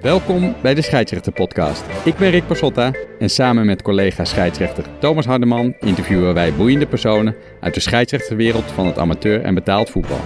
Welkom bij de Scheidsrechter Podcast. Ik ben Rick Pasotta en samen met collega scheidsrechter Thomas Hardeman interviewen wij boeiende personen uit de scheidsrechterwereld van het amateur en betaald voetbal.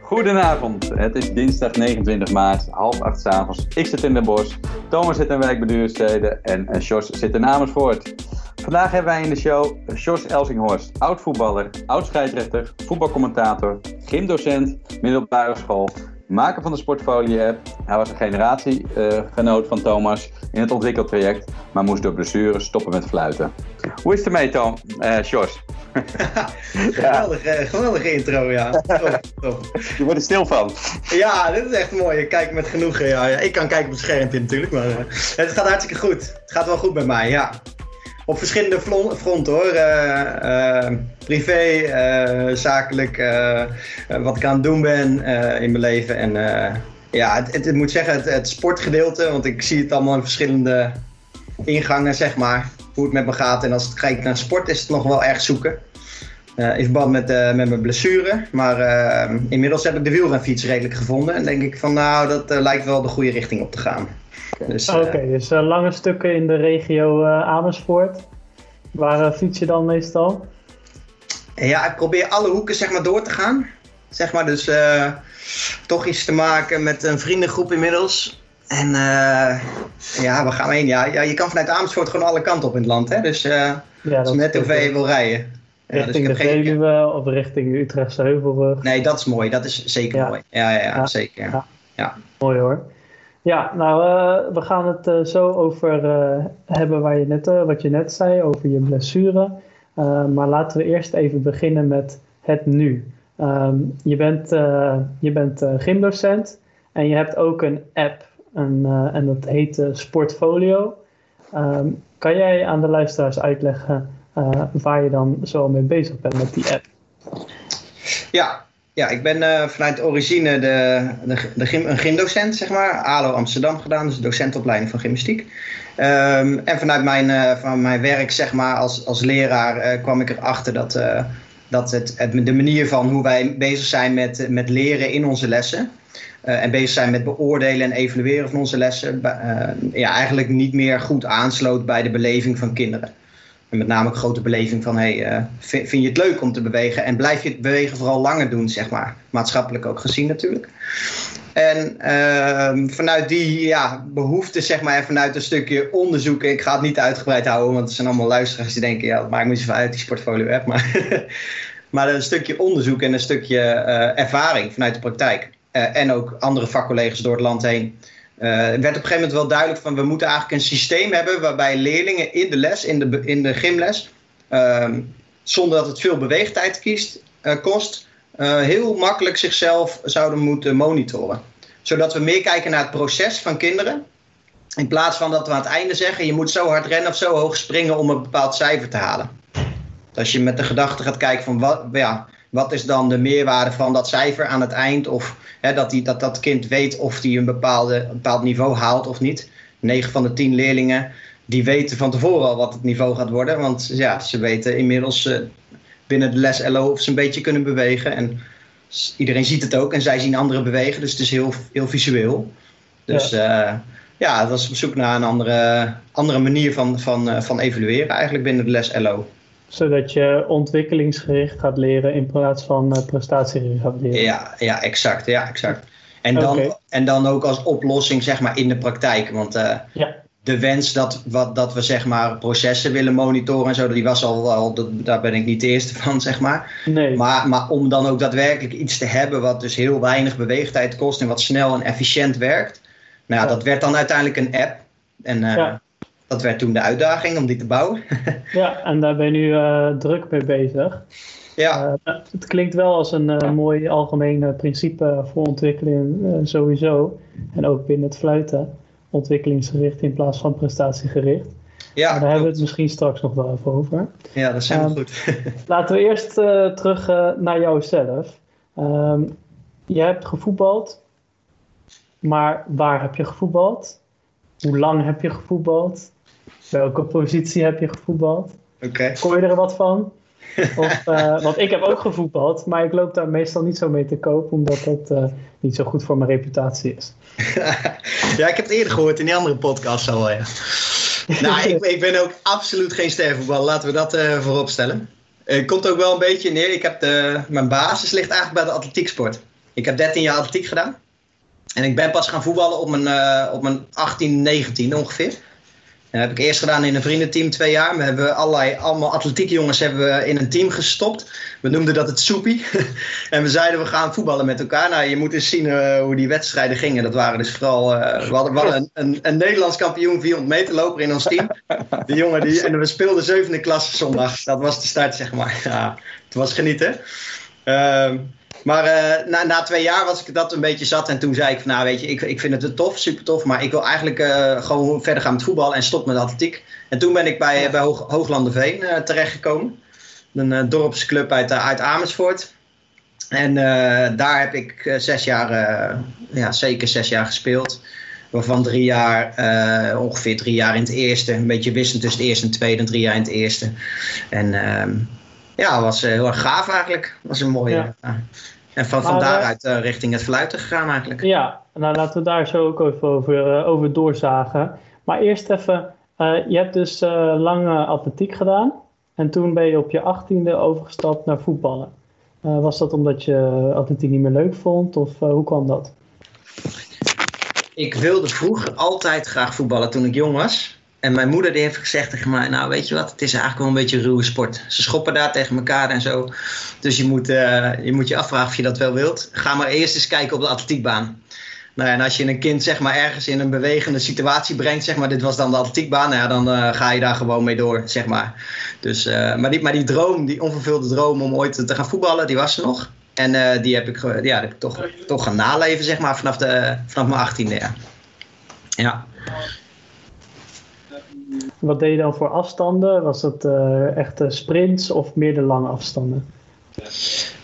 Goedenavond, het is dinsdag 29 maart, half acht s avonds. Ik zit in Den Bosch, Thomas zit in Wijk bij Duurstede en Sjors zit in Amersfoort. Vandaag hebben wij in de show Sjors Elsinghorst, oud-voetballer, oud-scheidsrechter, voetbalcommentator, gymdocent, middelbare school maker van de Sportfolio-app. Hij was een generatiegenoot van Thomas in het ontwikkeltraject, maar moest door blessures stoppen met fluiten. Hoe is het ermee, Tom? Uh, Sjors? geweldige, geweldige intro, ja. Top, top. Je wordt er stil van. Ja, dit is echt mooi. Ik kijk met genoegen. Ja, ja. Ik kan kijken op het schermpje natuurlijk, maar uh, het gaat hartstikke goed. Het gaat wel goed met mij, ja op verschillende fronten hoor. Uh, privé, uh, zakelijk, wat ik aan het doen ben in mijn leven. En ja, het, het, moet zeggen, het, het, sportgedeelte, want ik zie het allemaal in verschillende ingangen, zeg maar. Hoe het met me gaat. En als het kijkt naar sport is het nog wel erg zoeken. in verband met, met mijn blessure. Maar inmiddels heb ik de wielrenfiets redelijk gevonden. En denk ik van nou, dat lijkt wel de goede richting op te gaan. Dus, Oké, uh, dus uh, lange stukken in de regio uh, Amersfoort. Waar fiets je dan meestal? Ja, ik probeer alle hoeken zeg maar door te gaan. Zeg maar, dus toch iets te maken met een vriendengroep inmiddels. En ja, waar gaan we heen? Ja, ja, je kan vanuit Amersfoort gewoon alle kanten op in het land. Hè? Dus ja, dat is net hoe ver je wil rijden. Richting ja, dus de Veluwe of richting Utrechtse Heuvelrug? Nee, dat is mooi. Dat is zeker mooi. Ja, ja, ja, zeker. Ja. Mooi hoor. Ja, nou, uh, we gaan het uh, zo over uh, hebben waar je net, wat je net zei, over je blessure. maar laten we eerst even beginnen met het nu. Um, je bent, je bent gymdocent en je hebt ook een app en, en dat heet Sportfolio. Um, kan jij aan de luisteraars uitleggen waar je dan zo mee bezig bent met die app? Ja, ja, ik ben uh, vanuit origine de, de, de gym, een gymdocent, zeg maar. ALO Amsterdam gedaan, dus docentopleiding van gymnastiek. Um, en vanuit mijn, uh, van mijn werk, zeg maar, als, als leraar uh, kwam ik erachter dat, dat het, de manier van hoe wij bezig zijn met, met leren in onze lessen... en bezig zijn met beoordelen en evalueren van onze lessen... ja, eigenlijk niet meer goed aansloot bij de beleving van kinderen. Met name een grote beleving van, hey, uh, vind, je het leuk om te bewegen? En blijf je het bewegen vooral langer doen, zeg maar. Maatschappelijk ook gezien natuurlijk. En uh, vanuit die ja, behoefte, zeg maar, en vanuit een stukje onderzoek, ik ga het niet uitgebreid houden, want er zijn allemaal luisteraars die denken, ja, dat maakt me niet zoveel uit, die sportfolio app. Maar, maar een stukje onderzoek en een stukje uh, ervaring vanuit de praktijk. Uh, en ook andere vakcollega's door het land heen. Uh, werd op een gegeven moment wel duidelijk van we moeten eigenlijk een systeem hebben waarbij leerlingen in de les, in de, in de gymles, uh, zonder dat het veel beweegtijd kiest, uh, kost, uh, heel makkelijk zichzelf zouden moeten monitoren. Zodat we meer kijken naar het proces van kinderen. In plaats van dat we aan het einde zeggen: je moet zo hard rennen of zo hoog springen om een bepaald cijfer te halen. Als je met de gedachte gaat kijken van wat, ja, wat is dan de meerwaarde van dat cijfer aan het eind? Of hè, dat, die, dat dat kind weet of hij een, bepaalde, een bepaald niveau haalt of niet. 9 van de 10 leerlingen die weten van tevoren al wat het niveau gaat worden. Want ja, ze weten inmiddels uh, binnen de les LO of ze een beetje kunnen bewegen. En iedereen ziet het ook en zij zien anderen bewegen. Dus het is heel, heel visueel. Dus ja, uh, ja dat was op zoek naar een andere, andere manier van, van, uh, van evalueren eigenlijk binnen de les LO zodat je ontwikkelingsgericht gaat leren in plaats van uh, prestatiegericht gaat leren. Ja, ja exact. Ja, exact. En, dan, en dan ook als oplossing zeg maar in de praktijk. Want uh, ja. de wens dat, wat, dat we zeg maar processen willen monitoren en zo, die was al, al daar ben ik niet de eerste van zeg maar. Nee. maar. Maar om dan ook daadwerkelijk iets te hebben wat dus heel weinig beweegtijd kost en wat snel en efficiënt werkt. Nou ja, dat werd dan uiteindelijk een app. En uh, ja dat werd toen de uitdaging om die te bouwen. ja, en daar ben je nu uh, druk mee bezig. Ja. Uh, het klinkt wel als een uh, mooi algemeen principe voor ontwikkeling sowieso. En ook binnen het fluiten. Ontwikkelingsgericht in plaats van prestatiegericht. Ja, maar daar hebben we het misschien straks nog wel even over. Ja, dat is helemaal um, goed. laten we eerst terug naar jouzelf. Um, je hebt gevoetbald. Maar waar heb je gevoetbald? Hoe lang heb je gevoetbald? Welke positie heb je gevoetbald? Oké. Kon je er wat van? Of, want ik heb ook gevoetbald, maar ik loop daar meestal niet zo mee te koop, omdat dat niet zo goed voor mijn reputatie is. ja, ik heb het eerder gehoord in die andere podcast al. Ja. nou, ik, ik, ben ook absoluut geen stervoetballer, laten we dat uh, voorop stellen. Komt ook wel een beetje neer. Ik heb de, mijn basis ligt eigenlijk bij de atletieksport. Ik heb 13 jaar atletiek gedaan. En ik ben pas gaan voetballen op mijn, op mijn 18, 19 ongeveer. Dat heb ik eerst gedaan in een vriendenteam twee jaar. We hebben allerlei, allemaal atletiekjongens hebben we in een team gestopt. We noemden dat het soepie. en we zeiden we gaan voetballen met elkaar. Nou, je moet eens zien uh, hoe die wedstrijden gingen. Dat waren dus vooral, uh, we hadden, we hadden een, een, een, Nederlands kampioen 400 meter loper in ons team. Die jongen die, en we speelden zevende klasse zondag. Dat was de start zeg maar. Ja, het was genieten. Ehm, maar uh, na, na twee jaar was ik dat een beetje zat. En toen zei ik van nou weet je, ik, ik vind het tof, super tof. Maar ik wil eigenlijk uh, gewoon verder gaan met voetbal en stop met atletiek. En toen ben ik bij, bij Hoog, Hooglanderveen uh, terechtgekomen. Een dorpsclub uit, uit Amersfoort. En daar heb ik zes jaar, ja zeker zes jaar gespeeld. Waarvan drie jaar, ongeveer drie jaar in het eerste. Een beetje wissend tussen het eerste en het tweede. En drie jaar in het eerste. En ehm, ja, was heel erg gaaf eigenlijk. Was een mooie... Ja. En van, van eh, daaruit uh, richting het fluiten gegaan eigenlijk. Ja, nou laten we daar zo ook even over, uh, over doorzagen. Maar eerst even, je hebt dus lang atletiek gedaan. En toen ben je op je achttiende overgestapt naar voetballen. was dat omdat je atletiek niet meer leuk vond? Of hoe kwam dat? Ik wilde vroeger altijd graag voetballen toen ik jong was. En mijn moeder die heeft gezegd tegen mij, nou weet je wat, het is eigenlijk wel een beetje een ruwe sport. Ze schoppen daar tegen elkaar en zo. Dus je moet, uh, je moet je afvragen of je dat wel wilt. Ga maar eerst eens kijken op de atletiekbaan. Nou, en als je een kind zeg maar, ergens in een bewegende situatie brengt, zeg maar, dit was dan de atletiekbaan, nou ja, dan uh, ga je daar gewoon mee door, zeg maar. Dus, uh, maar, die, maar die droom, die onvervulde droom om ooit te gaan voetballen, die was er nog. En die heb ik, ja, heb ik toch, toch gaan naleven, zeg maar, vanaf, de, vanaf mijn achttiende, ja. Ja. Wat deed je dan voor afstanden? Was dat uh, echte sprints of meer de lange afstanden?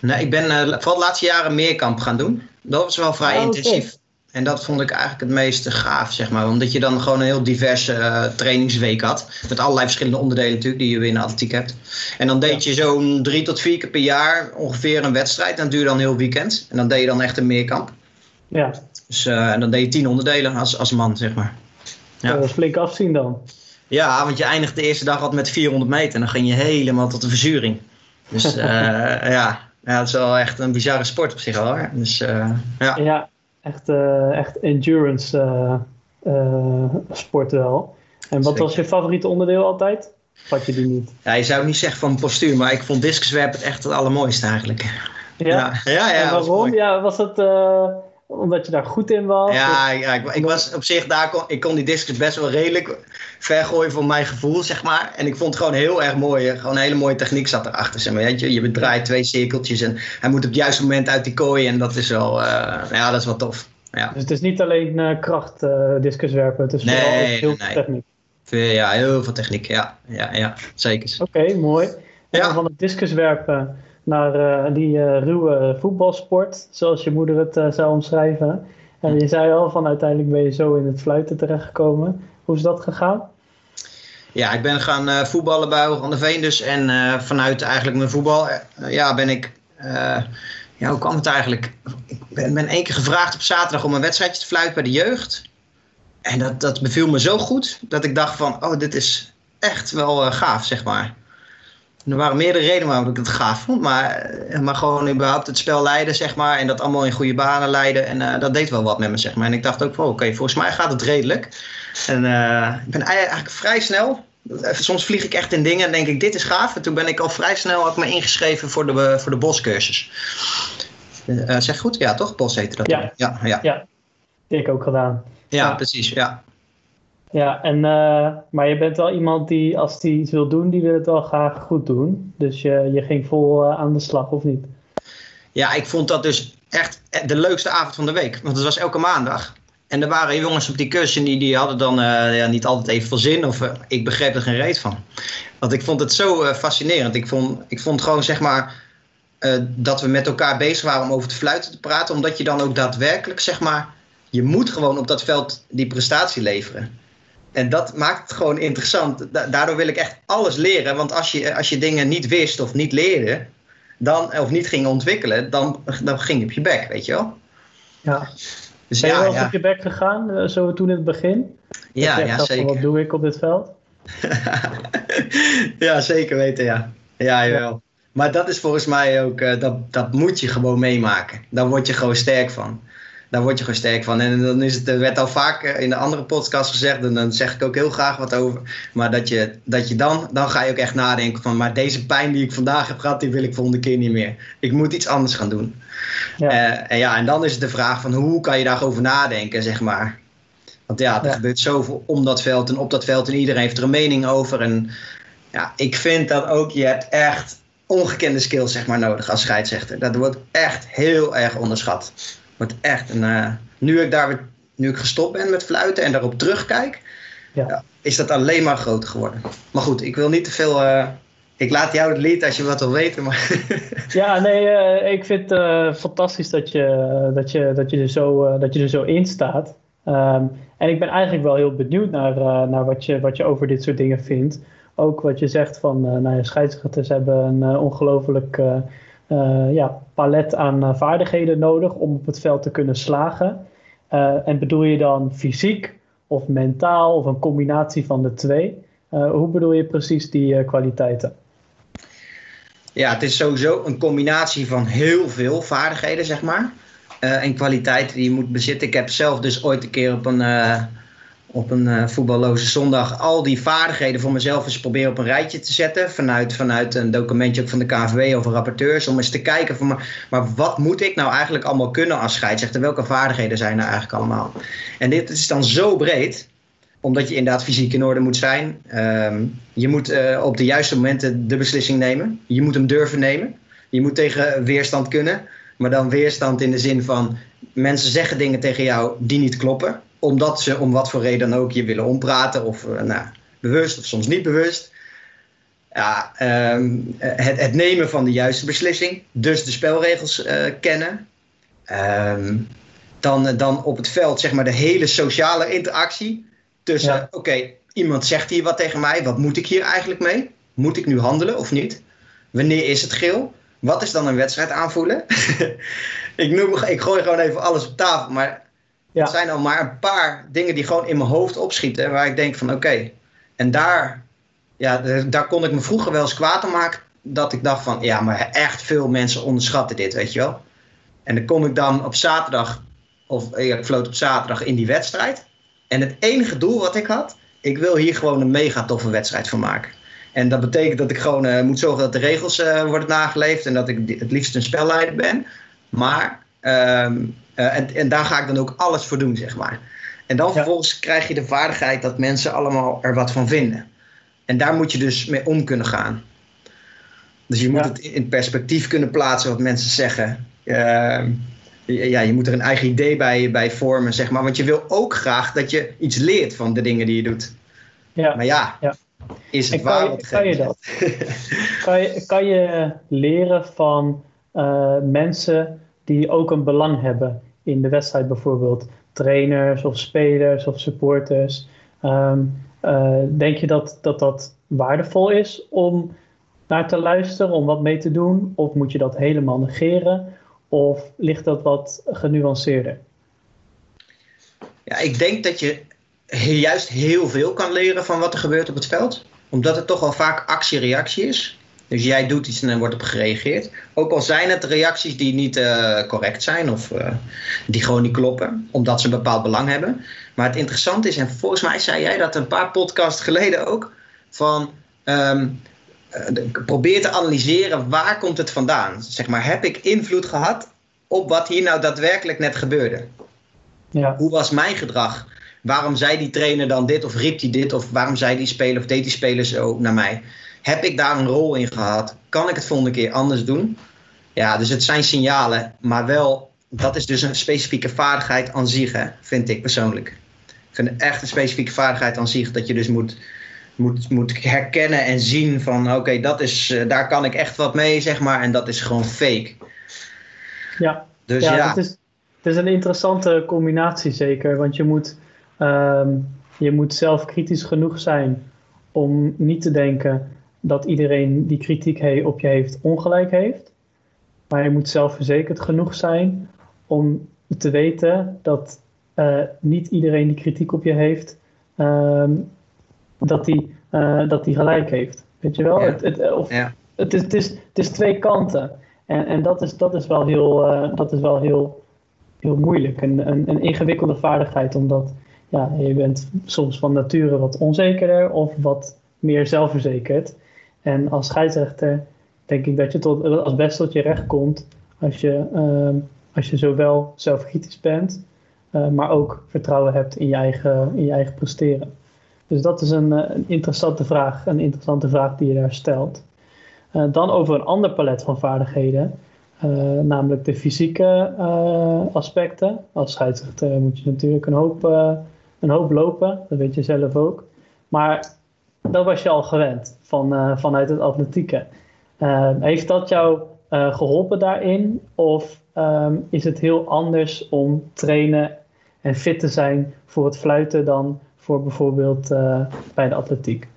Nee, ik ben uh, vooral de laatste jaren meerkamp gaan doen. Dat was wel vrij oh, intensief. En dat vond ik eigenlijk het meest gaaf, zeg maar. Omdat je dan gewoon een heel diverse uh, trainingsweek had. Met allerlei verschillende onderdelen natuurlijk, die je weer in de atletiek hebt. En dan deed je zo'n drie tot vier keer per jaar ongeveer een wedstrijd. En dat duurde dan heel weekend. En dan deed je dan echt een meerkamp. Ja. Dus en dan deed je tien onderdelen als, als man, zeg maar. Ja. Dat was flink afzien dan. Ja, want je eindigt de eerste dag al met 400 meter en dan ging je helemaal tot de verzuring. Dus uh, ja, ja, het is wel echt een bizarre sport op zich al hoor. Dus, uh, ja. ja, echt, uh, echt endurance sport wel. En wat was je favoriete onderdeel altijd? Vat je die niet? Ja, je zou niet zeggen van postuur, maar ik vond discuswerpen echt het allermooiste eigenlijk. Ja? Ja, ja. ja en waarom? Was ja, was het omdat je daar goed in was? Ja, ja ik, ik, was op zich daar, kon, ik kon die discus best wel redelijk vergooien voor mijn gevoel, zeg maar. En ik vond het gewoon heel erg mooi. Gewoon een hele mooie techniek zat erachter. Zeg maar. je, je draait twee cirkeltjes en hij moet op het juiste moment uit die kooi. En dat is wel, uh, ja, dat is wel tof. Ja. Dus het is niet alleen uh, kracht uh, discuswerpen, het is nee, vooral heel veel nee. techniek. Ja, heel veel techniek, ja. Ja, ja zeker. Oké, okay, mooi. En ja. van het discuswerpen naar uh, die uh, ruwe voetbalsport, zoals je moeder het uh, zou omschrijven. En je zei al van uiteindelijk ben je zo in het fluiten terechtgekomen. Hoe is dat gegaan? Ja, ik ben gaan voetballen bij Hoog aan de Veen dus. En vanuit eigenlijk mijn voetbal ja, ben ik... ja, hoe kwam het eigenlijk? Ik ben, ben één keer gevraagd op zaterdag om een wedstrijdje te fluiten bij de jeugd. En dat, dat beviel me zo goed dat ik dacht van, oh, dit is echt wel gaaf, zeg maar. Er waren meerdere redenen waarom ik het gaaf vond. Maar, eh, maar gewoon überhaupt het spel leiden, zeg maar. En dat allemaal in goede banen leiden. En uh, dat deed wel wat met me, zeg maar. En ik dacht ook van, oké, okay, volgens mij gaat het redelijk. En uh, ik ben eigenlijk vrij snel. Soms vlieg ik echt in dingen en denk ik, dit is gaaf. En toen ben ik al vrij snel ook me ingeschreven voor de, voor de boscursus. Uh, zeg goed? Ja, toch? Bos heette dat. Ja. ja, ja. ik ook gedaan. Ja, ja. precies. Ja. Ja, en, uh, maar je bent wel iemand die, als die iets wil doen, die wil het wel graag goed doen. Dus je, je ging vol uh, aan de slag, of niet? Ja, ik vond dat dus echt de leukste avond van de week. Want het was elke maandag. En er waren jongens op die cursus die, die hadden dan uh, ja, niet altijd even veel zin. Of ik begreep er geen reet van. Want ik vond het zo fascinerend. Ik vond, ik vond gewoon zeg maar dat we met elkaar bezig waren om over te fluiten te praten. Omdat je dan ook daadwerkelijk zeg maar... Je moet gewoon op dat veld die prestatie leveren. En dat maakt het gewoon interessant. daardoor wil ik echt alles leren. Want als je, als je dingen niet wist of niet leerde, dan, of niet ging ontwikkelen, dan, dan ging je op je bek, weet je wel. Ja. Dus ben je ja, wel ja. op je bek gegaan, eh, zo toen in het begin? Ja, ja zeker. Wat doe ik op dit veld? ja, zeker weten, ja. Ja, jawel. Maar dat is volgens mij ook, uh, dat, dat moet je gewoon meemaken. Daar word je gewoon sterk van. Daar word je gewoon sterk van. En dan is het, er werd al vaak in de andere podcast gezegd, en dan zeg ik ook heel graag wat over. Maar dat je, dat je dan, dan ga je ook echt nadenken van, maar deze pijn die ik vandaag heb gehad, die wil ik volgende keer niet meer. Ik moet iets anders gaan doen. Ja. Uh, en ja, en dan is het de vraag van hoe kan je daarover nadenken, zeg maar. Want ja, er gebeurt zoveel om dat veld en op dat veld en iedereen heeft er een mening over. En ja, ik vind dat ook, je hebt echt ongekende skills zeg maar, nodig als scheidsrechter. Dat wordt echt heel erg onderschat. Wordt echt een, uh, nu, ik daar weer, nu ik gestopt ben met fluiten en daarop terugkijk, ja. is dat alleen maar groter geworden. Maar goed, ik wil niet te veel. Uh, ik laat jou het lied als je wat wil weten. Maar ja, nee, uh, ik vind het fantastisch dat je, dat, je, dat, je er zo, dat je er zo in staat. Um, en ik ben eigenlijk wel heel benieuwd naar, naar wat, je, wat je over dit soort dingen vindt ook wat je zegt van nou ja, scheidsrechters hebben een ongelooflijk ja, palet aan vaardigheden nodig om op het veld te kunnen slagen. en bedoel je dan fysiek of mentaal of een combinatie van de twee? hoe bedoel je precies die kwaliteiten? Ja, het is sowieso een combinatie van heel veel vaardigheden, zeg maar. en kwaliteiten die je moet bezitten. Ik heb zelf dus ooit een keer op een op een uh, voetballoze zondag al die vaardigheden voor mezelf eens proberen op een rijtje te zetten. Vanuit, vanuit een documentje ook van de KNVB over rapporteurs. Om eens te kijken van maar, wat moet ik nou eigenlijk allemaal kunnen als scheidsrechter? Welke vaardigheden zijn er eigenlijk allemaal? En dit is dan zo breed omdat je inderdaad fysiek in orde moet zijn. Um, je moet uh, op de juiste momenten de beslissing nemen. Je moet hem durven nemen. Je moet tegen weerstand kunnen. Maar dan weerstand in de zin van mensen zeggen dingen tegen jou die niet kloppen omdat ze om wat voor reden dan ook je willen ompraten, of uh, nou, bewust of soms niet bewust. Ja, um, het, het, nemen van de juiste beslissing, dus de spelregels uh, kennen. Um, dan, dan op het veld, zeg maar, de hele sociale interactie. Tussen, ja. oké, iemand zegt hier wat tegen mij, wat moet ik hier eigenlijk mee? Moet ik nu handelen of niet? Wanneer is het geel? Wat is dan een wedstrijd aanvoelen? ik, noem, ik gooi gewoon even alles op tafel, maar ja. Zijn al maar een paar dingen die gewoon in mijn hoofd opschieten. Waar ik denk van oké. en daar, ja, daar kon ik me vroeger wel eens kwaad om maken. Dat ik dacht van ja, maar echt veel mensen onderschatten dit, weet je wel. En dan kom ik dan op zaterdag, of ja, ik floot op zaterdag in die wedstrijd. En het enige doel wat ik had, ik wil hier gewoon een mega toffe wedstrijd van maken. En dat betekent dat ik gewoon uh, moet zorgen dat de regels uh, worden nageleefd en dat ik het liefst een spelleider ben. Maar um, uh, en, en daar ga ik dan ook alles voor doen, zeg maar. En dan vervolgens krijg je de vaardigheid dat mensen allemaal er wat van vinden. En daar moet je dus mee om kunnen gaan. Dus je moet het in perspectief kunnen plaatsen wat mensen zeggen. Uh, ja, je moet er een eigen idee bij, bij vormen, zeg maar. Want je wil ook graag dat je iets leert van de dingen die je doet. Ja. Maar ja, ja. is het waar wat kan je dat? kan, je, kan je leren van uh, mensen die ook een belang hebben in de wedstrijd bijvoorbeeld. Trainers of spelers of supporters. Ehm, eh, denk je dat, dat dat waardevol is om naar te luisteren, om wat mee te doen? Of moet je dat helemaal negeren? Of ligt dat wat genuanceerder? Ja, ik denk dat je juist heel veel kan leren van wat er gebeurt op het veld. Omdat het toch wel vaak actie-reactie is. Dus jij doet iets en er wordt op gereageerd. Ook al zijn het reacties die niet uh, correct zijn of uh, die gewoon niet kloppen, omdat ze een bepaald belang hebben. Maar het interessante is, en volgens mij zei jij dat een paar podcasts geleden ook, van um, probeer te analyseren waar komt het vandaan. Zeg maar, heb ik invloed gehad op wat hier nou daadwerkelijk net gebeurde? Ja. Hoe was mijn gedrag? Waarom zei die trainer dan dit of riep hij dit? Of waarom zei die speler of deed die speler zo naar mij? Heb ik daar een rol in gehad? Kan ik het volgende keer anders doen? Ja, dus het zijn signalen, maar wel, dat is dus een specifieke vaardigheid aan zich, hè, vind ik persoonlijk. Ik vind het echt een specifieke vaardigheid aan zich, dat je dus moet, moet, moet herkennen en zien van, oké, dat is, uh, daar kan ik echt wat mee, zeg maar, en dat is gewoon fake. Ja, dus ja, ja. Het, is, het is een interessante combinatie zeker, want je moet... Um, je moet zelf kritisch genoeg zijn om niet te denken dat iedereen die kritiek op je heeft ongelijk heeft. Maar je moet zelfverzekerd genoeg zijn om te weten dat uh, niet iedereen die kritiek op je heeft, uh, dat die, uh, dat die gelijk heeft. Weet je wel? Ja. Het, het, of, Ja. het, is, het, is, het is twee kanten. En, en dat, is, dat is wel heel, dat is wel heel, heel moeilijk. Een, een, een ingewikkelde vaardigheid, omdat ja, je bent soms van nature wat onzekerder of wat meer zelfverzekerd. En als scheidsrechter denk ik dat je tot, als best tot je recht komt als je, uh, als je zowel zelfkritisch bent, uh, maar ook vertrouwen hebt in je eigen, in je eigen presteren. Dus dat is een, een interessante vraag, een interessante vraag die je daar stelt. Uh, dan over een ander palet van vaardigheden, namelijk de fysieke aspecten. Als scheidsrechter moet je natuurlijk een hoop, een hoop lopen, dat weet je zelf ook. Maar dat was je al gewend van, vanuit het atletieke. heeft dat jou uh, geholpen daarin? Of um, is het heel anders om trainen en fit te zijn voor het fluiten dan voor bijvoorbeeld uh, bij de atletiek?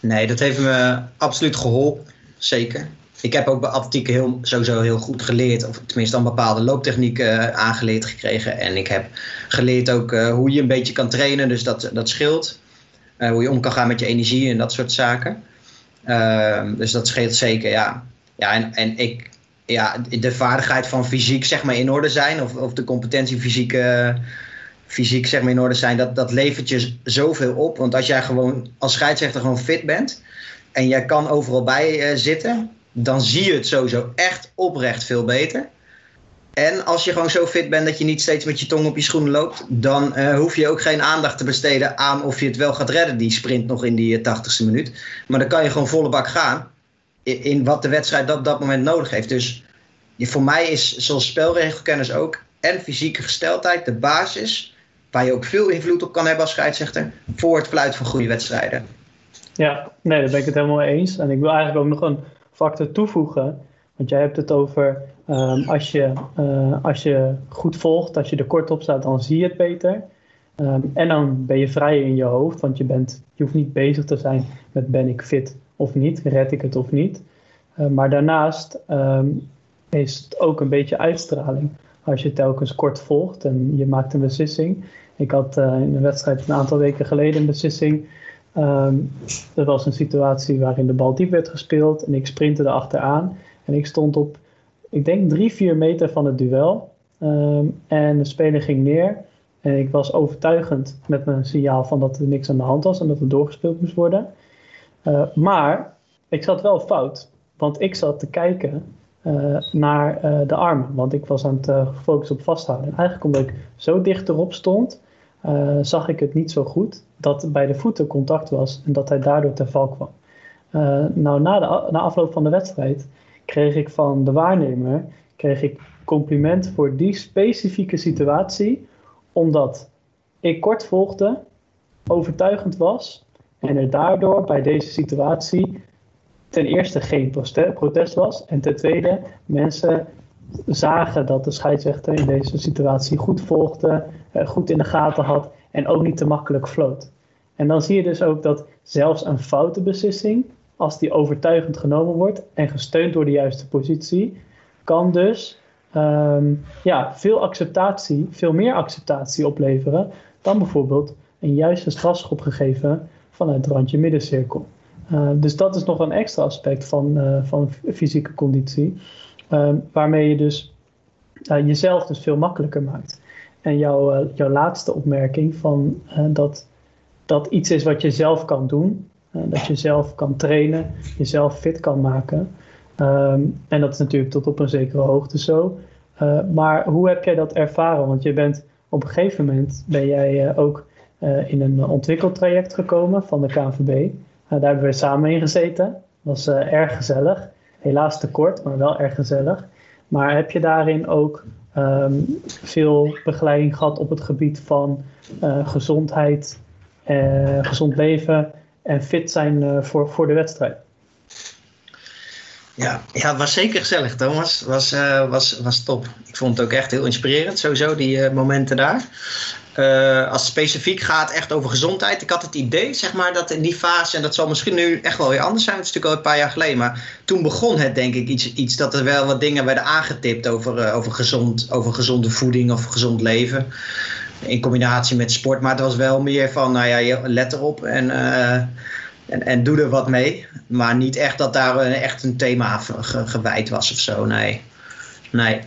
Nee, dat heeft me absoluut geholpen. Zeker. Ik heb ook bij atletiek heel, sowieso heel goed geleerd, of tenminste een bepaalde looptechnieken aangeleerd gekregen. En ik heb geleerd ook hoe je een beetje kan trainen, dus dat, dat scheelt. Hoe je om kan gaan met je energie en dat soort zaken. Uh, dus dat scheelt zeker, ja. Ja, en, en ik, ja, de vaardigheid van fysiek zeg maar in orde zijn, of, of de competentie fysiek, fysiek zeg maar in orde zijn, dat, dat levert je zoveel op. Want als jij gewoon als scheidsrechter gewoon fit bent en jij kan overal bij uh, zitten, dan zie je het sowieso echt oprecht veel beter. En als je gewoon zo fit bent dat je niet steeds met je tong op je schoenen loopt, dan uh, hoef je ook geen aandacht te besteden aan of je het wel gaat redden, die sprint nog in die 80ste minuut. Maar dan kan je gewoon volle bak gaan in, wat de wedstrijd op dat moment nodig heeft. Dus voor mij is, zoals spelregelkennis ook, en fysieke gesteldheid de basis waar je ook veel invloed op kan hebben als scheidsrechter voor het fluiten van goede wedstrijden. Ja, nee, daar ben ik het helemaal mee eens. En ik wil eigenlijk ook nog een factor toevoegen. Want jij hebt het over um, als, je, uh, als je goed volgt, als je er kort op staat, dan zie je het beter. Um, en dan ben je vrij in je hoofd, want je, bent, je hoeft niet bezig te zijn met ben ik fit of niet, red ik het of niet. Uh, maar daarnaast um, is het ook een beetje uitstraling. Als je telkens kort volgt en je maakt een beslissing. Ik had uh, in een wedstrijd een aantal weken geleden een beslissing. Dat was een situatie waarin de bal diep werd gespeeld en ik sprintte erachteraan. En ik stond op, ik denk drie, vier meter van het duel. Um, en de speler ging neer. En ik was overtuigend met mijn signaal van dat er niks aan de hand was en dat er doorgespeeld moest worden. Uh, maar ik zat wel fout, want ik zat te kijken uh, naar uh, de armen. Want ik was aan het gefocust op vasthouden. En eigenlijk omdat ik zo dicht erop stond, zag ik het niet zo goed dat bij de voeten contact was en dat hij daardoor ter val kwam. nou, na, de, na afloop van de wedstrijd kreeg ik van de waarnemer kreeg ik compliment voor die specifieke situatie, omdat ik kort volgde, overtuigend was en er daardoor bij deze situatie ten eerste geen protest was en ten tweede mensen zagen dat de scheidsrechter in deze situatie goed volgde, goed in de gaten had en ook niet te makkelijk floot. En dan zie je dus ook dat zelfs een foute beslissing, als die overtuigend genomen wordt en gesteund door de juiste positie, kan dus um, ja, veel acceptatie, veel meer acceptatie opleveren dan bijvoorbeeld een juiste strafschop gegeven vanuit het randje middencirkel. Uh, dus dat is nog een extra aspect van, uh, van fysieke conditie, uh, waarmee je dus jezelf dus veel makkelijker maakt. En jouw, jouw laatste opmerking van dat dat iets is wat je zelf kan doen, dat je zelf kan trainen, jezelf fit kan maken. Um, en dat is natuurlijk tot op een zekere hoogte zo. Uh, maar hoe heb jij dat ervaren? Want je bent op een gegeven moment ben jij uh, ook in een ontwikkeltraject gekomen van de KNVB. daar hebben we samen in gezeten. Dat was erg gezellig. Helaas te kort, maar wel erg gezellig. Maar heb je daarin ook um, veel begeleiding gehad op het gebied van gezondheid, gezond leven en fit zijn voor, voor de wedstrijd? Ja, ja, het was zeker gezellig, Thomas. Was, uh, was, was top. Ik vond het ook echt heel inspirerend, sowieso, die uh, momenten daar. als het specifiek gaat echt over gezondheid. Ik had het idee, zeg maar, dat in die fase, en dat zal misschien nu echt wel weer anders zijn, het is natuurlijk al een paar jaar geleden, maar toen begon het denk ik iets, iets dat er wel wat dingen werden aangetipt over, over, gezond, over gezonde voeding of gezond leven. In combinatie met sport, maar het was wel meer van, nou ja, let erop en, uh, en, en doe er wat mee. Maar niet echt dat daar echt een thema ge, gewijd was of zo, nee. Nee.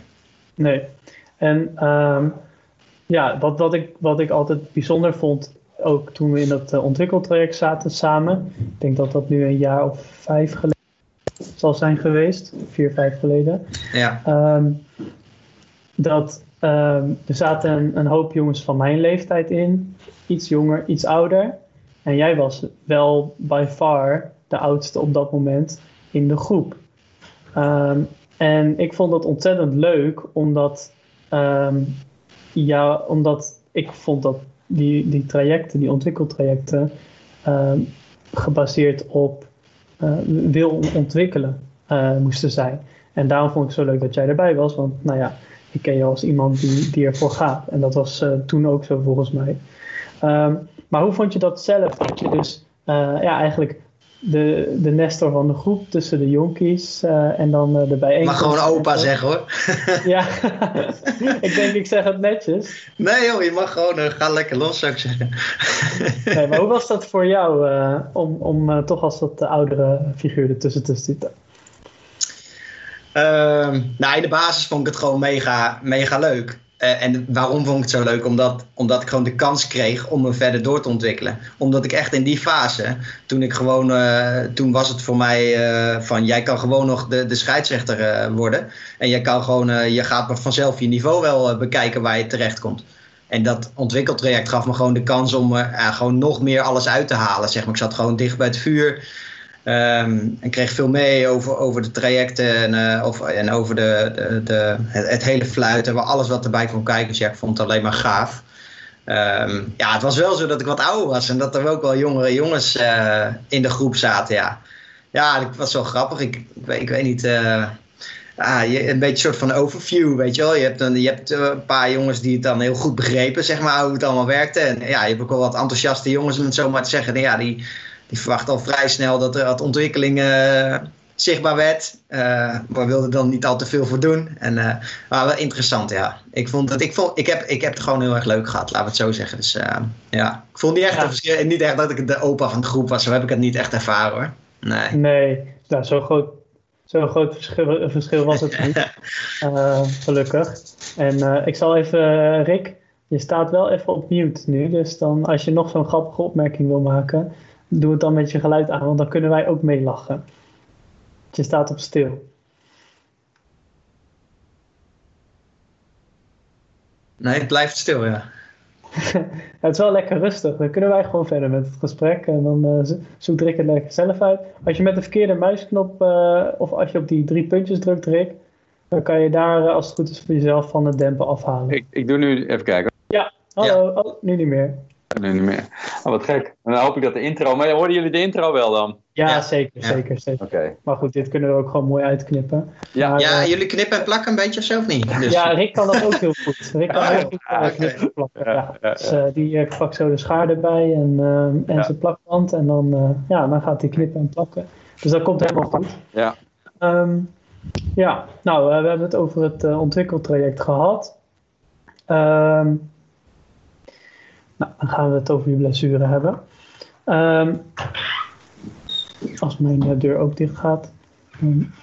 Nee. En um, ja, wat, wat, ik, wat ik altijd bijzonder vond, ook toen we in dat uh, ontwikkeltraject zaten samen. Ik denk dat dat nu een jaar of vijf geleden zal zijn geweest, vier, vijf geleden. Ja. Um, dat um, er zaten een, hoop jongens van mijn leeftijd in, iets jonger, iets ouder. En jij was wel by far de oudste op dat moment in de groep. Um, en ik vond dat ontzettend leuk, omdat ja, omdat ik vond dat die, die trajecten, die ontwikkeltrajecten, gebaseerd op uh, wil ontwikkelen uh, moesten zijn. En daarom vond ik het zo leuk dat jij erbij was, want nou ja, ik ken je als iemand die, die ervoor gaat. En dat was uh, toen ook zo volgens mij. Um, maar hoe vond je dat zelf? Dat je dus ja, eigenlijk de, de Nestor van de groep tussen de jonkies uh, en dan de bijeenkomst. Mag gewoon opa zeggen hoor. ja, ik denk ik zeg het netjes. Nee joh, je mag gewoon, ga lekker los zou ik zeggen. nee, maar hoe was dat voor jou om, om toch als wat oudere figuur ertussen te zitten? Ehm, nou, in de basis vond ik het gewoon mega, mega leuk. Uh, en waarom vond ik het zo leuk? Omdat, omdat ik gewoon de kans kreeg om me verder door te ontwikkelen. Omdat ik echt in die fase, toen ik gewoon, uh, toen was het voor mij uh, van jij kan gewoon nog de, de scheidsrechter worden. En jij kan gewoon, je gaat vanzelf je niveau wel bekijken waar je terecht komt. En dat ontwikkeltraject gaf me gewoon de kans om gewoon nog meer alles uit te halen. Zeg maar. Ik zat gewoon dicht bij het vuur. Um, en kreeg veel mee over, over de trajecten en, uh, over, en over de, de, het, het, hele fluiten, alles wat erbij kwam kijken. Dus ja, ik vond het alleen maar gaaf. Um, ja, het was wel zo dat ik wat ouder was en dat er ook wel jongere jongens uh, in de groep zaten. Ja, ja het was wel grappig. Ik, ik, weet, ik weet niet. Uh, ah, je, een beetje een soort van overview, weet je wel. Je hebt, een, je hebt een paar jongens die het dan heel goed begrepen, zeg maar, hoe het allemaal werkte. En ja, je hebt ook wel wat enthousiaste jongens, om het zo maar te zeggen. En ja, die, die verwacht al vrij snel dat er wat ontwikkeling uh, zichtbaar werd. Uh, maar wilde dan niet al te veel voor doen. En, uh, maar wel interessant, ja. Ik, vond dat, ik, vond, ik, heb, ik heb het gewoon heel erg leuk gehad, laten we het zo zeggen. Dus ja, ik vond niet echt, ja. verschil, niet echt dat ik de opa van de groep was. Zo heb ik het niet echt ervaren hoor. Nee, nee nou, zo groot Zo'n groot verschil, verschil, was het niet. gelukkig. En ik zal even, Rick, je staat wel even op mute nu. Dus dan, als je nog zo'n grappige opmerking wil maken, doe het dan met je geluid aan, want dan kunnen wij ook meelachen. Je staat op stil. Nee, het blijft stil, ja. het is wel lekker rustig. Dan kunnen wij gewoon verder met het gesprek. En dan uh, zoekt Rick het lekker zelf uit. Als je met de verkeerde muisknop, uh, of als je op die drie puntjes drukt, Rick, dan kan je daar, uh, als het goed is, voor jezelf van het dempen afhalen. Ik, ik doe nu even kijken. Ja, hallo. Ja. Oh, nu niet meer. Nu niet meer. Oh, wat gek. En dan hoop ik dat de intro. Maar hoorden jullie de intro wel dan? Ja, ja. zeker, ja. zeker, zeker. Okay. Maar goed, dit kunnen we ook gewoon mooi uitknippen. Ja, maar, ja uh, jullie knippen en plakken een beetje of zo of niet? Dus. Ja, Rick kan dat ook heel goed. Rick kan heel goed uh, knippen en plakken. Ja, dus uh, die uh, pakt zo de schaar erbij en, en zijn plakband. En dan, ja, dan gaat hij knippen en plakken. Dus dat komt helemaal goed. Ja. Um, ja, nou, we hebben het over het ontwikkeltraject gehad. Um, nou, dan gaan we het over je blessure hebben. Um, als mijn deur ook dicht gaat. Um.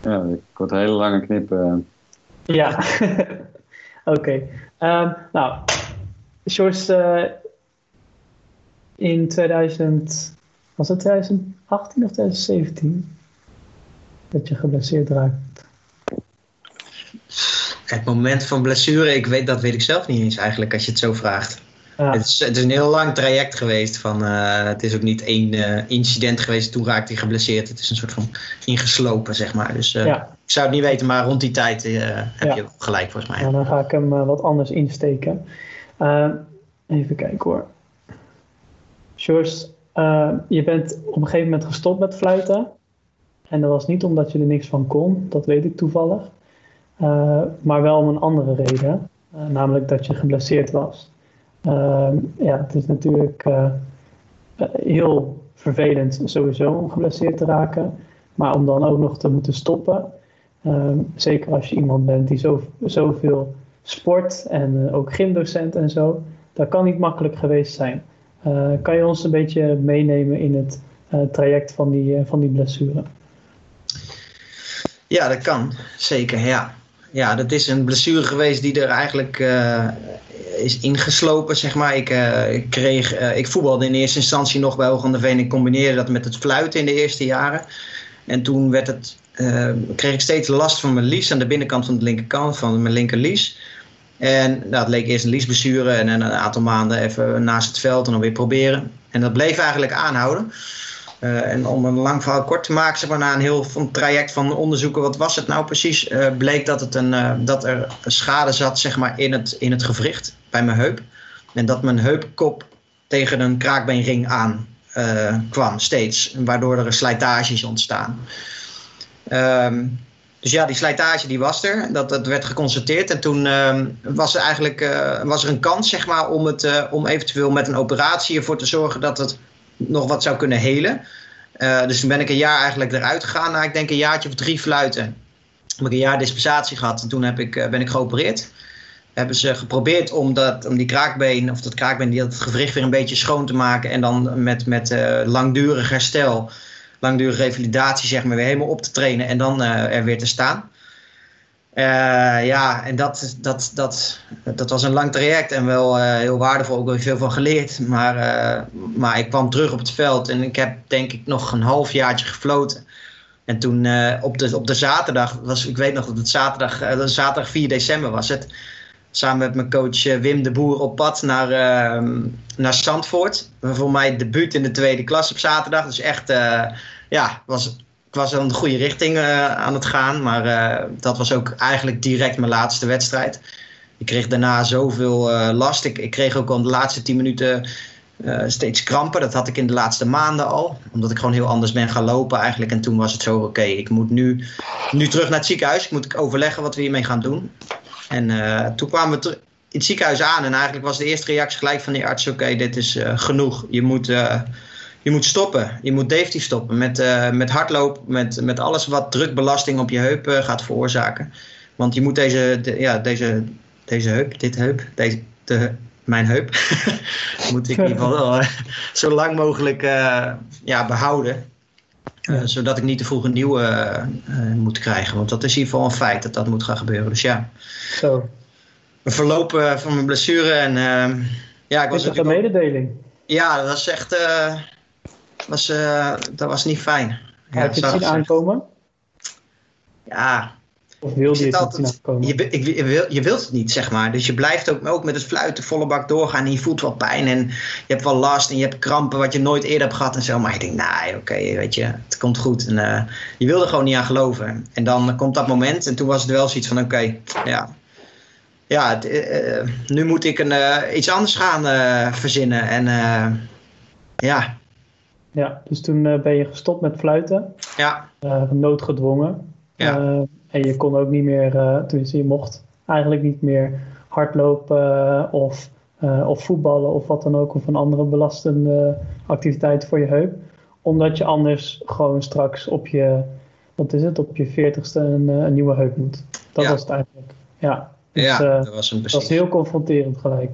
Ja, ik word een hele lange knip. Uh. Ja, oké. Okay. Um, nou, Sjors, uh, in 2000, was het 2018 of 2017 dat je geblesseerd raakt? Het moment van blessure, ik weet, dat weet ik zelf niet eens eigenlijk als je het zo vraagt. Ja. Het, is, het, is, een heel lang traject geweest. Van, uh, het is ook niet één uh, incident geweest. Toen raakte hij geblesseerd. Het is een soort van ingeslopen, zeg maar. Dus uh, ja. ik zou het niet weten, maar rond die tijd heb ja. je gelijk volgens mij. Ja, dan ga ik hem wat anders insteken. even kijken hoor. Sjors, je bent op een gegeven moment gestopt met fluiten. En dat was niet omdat je er niks van kon, dat weet ik toevallig. Maar wel om een andere reden, namelijk dat je geblesseerd was. Ehm, ja, het is natuurlijk heel vervelend sowieso om geblesseerd te raken. Maar om dan ook nog te moeten stoppen. Ehm, zeker als je iemand bent die zo, zoveel sport en ook gymdocent en zo. Dat kan niet makkelijk geweest zijn. Kan je ons een beetje meenemen in het traject van die, van die blessure? Ja, dat kan. Zeker, ja. Ja, dat is een blessure geweest die er eigenlijk is ingeslopen, zeg maar. Ik, ik kreeg, ik voetbalde in eerste instantie nog bij Hoog aan Veen. Ik combineerde dat met het fluiten in de eerste jaren. En toen werd het, uh, kreeg ik steeds last van mijn lies aan de binnenkant van de linkerkant, van mijn linkerlies. En nou, het leek eerst een liesblessure en een aantal maanden even naast het veld en dan weer proberen. En dat bleef eigenlijk aanhouden. Uh, en om een lang verhaal kort te maken, zeg maar, na een heel traject van onderzoeken, wat was het nou precies, uh, bleek dat, het een, uh, dat er schade zat zeg maar, in, het, in het gewricht bij mijn heup. En dat mijn heupkop tegen een kraakbeenring aan kwam steeds. Waardoor er slijtages ontstaan. Um, dus ja, die slijtage die was er. Dat, dat werd geconstateerd. En toen uh, was er eigenlijk was er een kans zeg maar, om, het, om eventueel met een operatie ervoor te zorgen dat het nog wat zou kunnen helen. dus toen ben ik een jaar eigenlijk eruit gegaan. Na ik denk een jaartje of drie fluiten. Heb ik een jaar dispensatie gehad. En toen heb ik, ben ik geopereerd hebben ze geprobeerd om, dat, om die kraakbeen, of dat kraakbeen, die, dat gewricht weer een beetje schoon te maken. En dan met, met uh, langdurig herstel, langdurige revalidatie, zeg maar, weer helemaal op te trainen en dan er weer te staan. Uh, ja, en dat, dat, dat, dat was een lang traject en wel heel waardevol, ook wel veel van geleerd. Maar, maar ik kwam terug op het veld en ik heb denk ik nog een halfjaartje gefloten. En toen op, de, op de zaterdag, was, ik weet nog dat het zaterdag, zaterdag 4 december was het samen met mijn coach eh, Wim de Boer op pad naar, uh, naar Zandvoort. Voor mij debuut in de tweede klas op zaterdag. Dus echt, ja, was, ik was in de goede richting uh, aan het gaan. Maar dat was ook eigenlijk direct mijn laatste wedstrijd. Ik kreeg daarna zoveel last. Ik, kreeg ook al de laatste tien minuten steeds krampen. Dat had ik in de laatste maanden al. Omdat ik gewoon heel anders ben gaan lopen eigenlijk. En toen was het zo, oké, ik moet nu, nu terug naar het ziekenhuis. Ik moet overleggen wat we hiermee gaan doen. En toen kwamen we in het ziekenhuis aan en eigenlijk was de eerste reactie gelijk van die arts: oké, dit is genoeg. Je moet, je moet stoppen. Je moet definitief stoppen met, met hardlopen, met, met alles wat drukbelasting op je heup gaat veroorzaken. Want je moet deze, de, ja, deze, deze heup, dit heup, deze, de, mijn heup, moet ik in ieder geval zo lang mogelijk ja, behouden. Uh, zodat ik niet te vroeg een nieuwe uh, moet krijgen. Want dat is in ieder geval een feit dat dat moet gaan gebeuren. Dus ja. Zo. Een verloop van mijn blessure. En, uh, ja, ik was is een mededeling? Ja, dat was echt. Was, dat was niet fijn. Ja, Heb je het zien aankomen? Ja, of wil je het altijd, je, ik, je, wil, je wilt het niet, zeg maar. Dus je blijft ook, ook met het fluiten volle bak doorgaan. En je voelt wel pijn en je hebt wel last en je hebt krampen wat je nooit eerder hebt gehad en zo. Maar je denkt, nou, oké, okay, weet je, het komt goed. En uh, je wil er gewoon niet aan geloven. En dan komt dat moment en toen was het wel zoiets van, oké, okay, ja. Ja, het, uh, nu moet ik een, uh, iets anders gaan verzinnen. En ja. Ja, dus toen ben je gestopt met fluiten. Ja. noodgedwongen. Ja. En je kon ook niet meer, tenminste je mocht eigenlijk niet meer hardlopen of, of voetballen of wat dan ook. Of een andere belastende activiteit voor je heup. Omdat je anders gewoon straks op je, wat is het, op je veertigste een, een nieuwe heup moet. Dat ja. was het eigenlijk. Ja, dus, ja dat was een Dat was heel confronterend gelijk.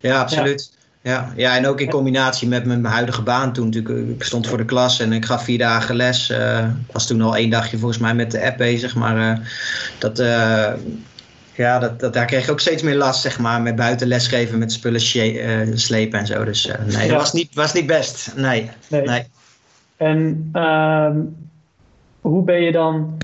Ja, absoluut. Ja, ja, en ook in combinatie met mijn huidige baan toen. Natuurlijk, ik stond voor de klas en ik gaf vier dagen les. Uh, ik was toen al één dagje volgens mij met de app bezig. Maar uh, dat, uh, ja, dat, dat, daar kreeg ik ook steeds meer last, zeg maar. Met buiten lesgeven, met spullen slepen en zo. Dus nee, dat was niet, was niet best. Nee. nee. nee. En ehm, hoe ben je dan...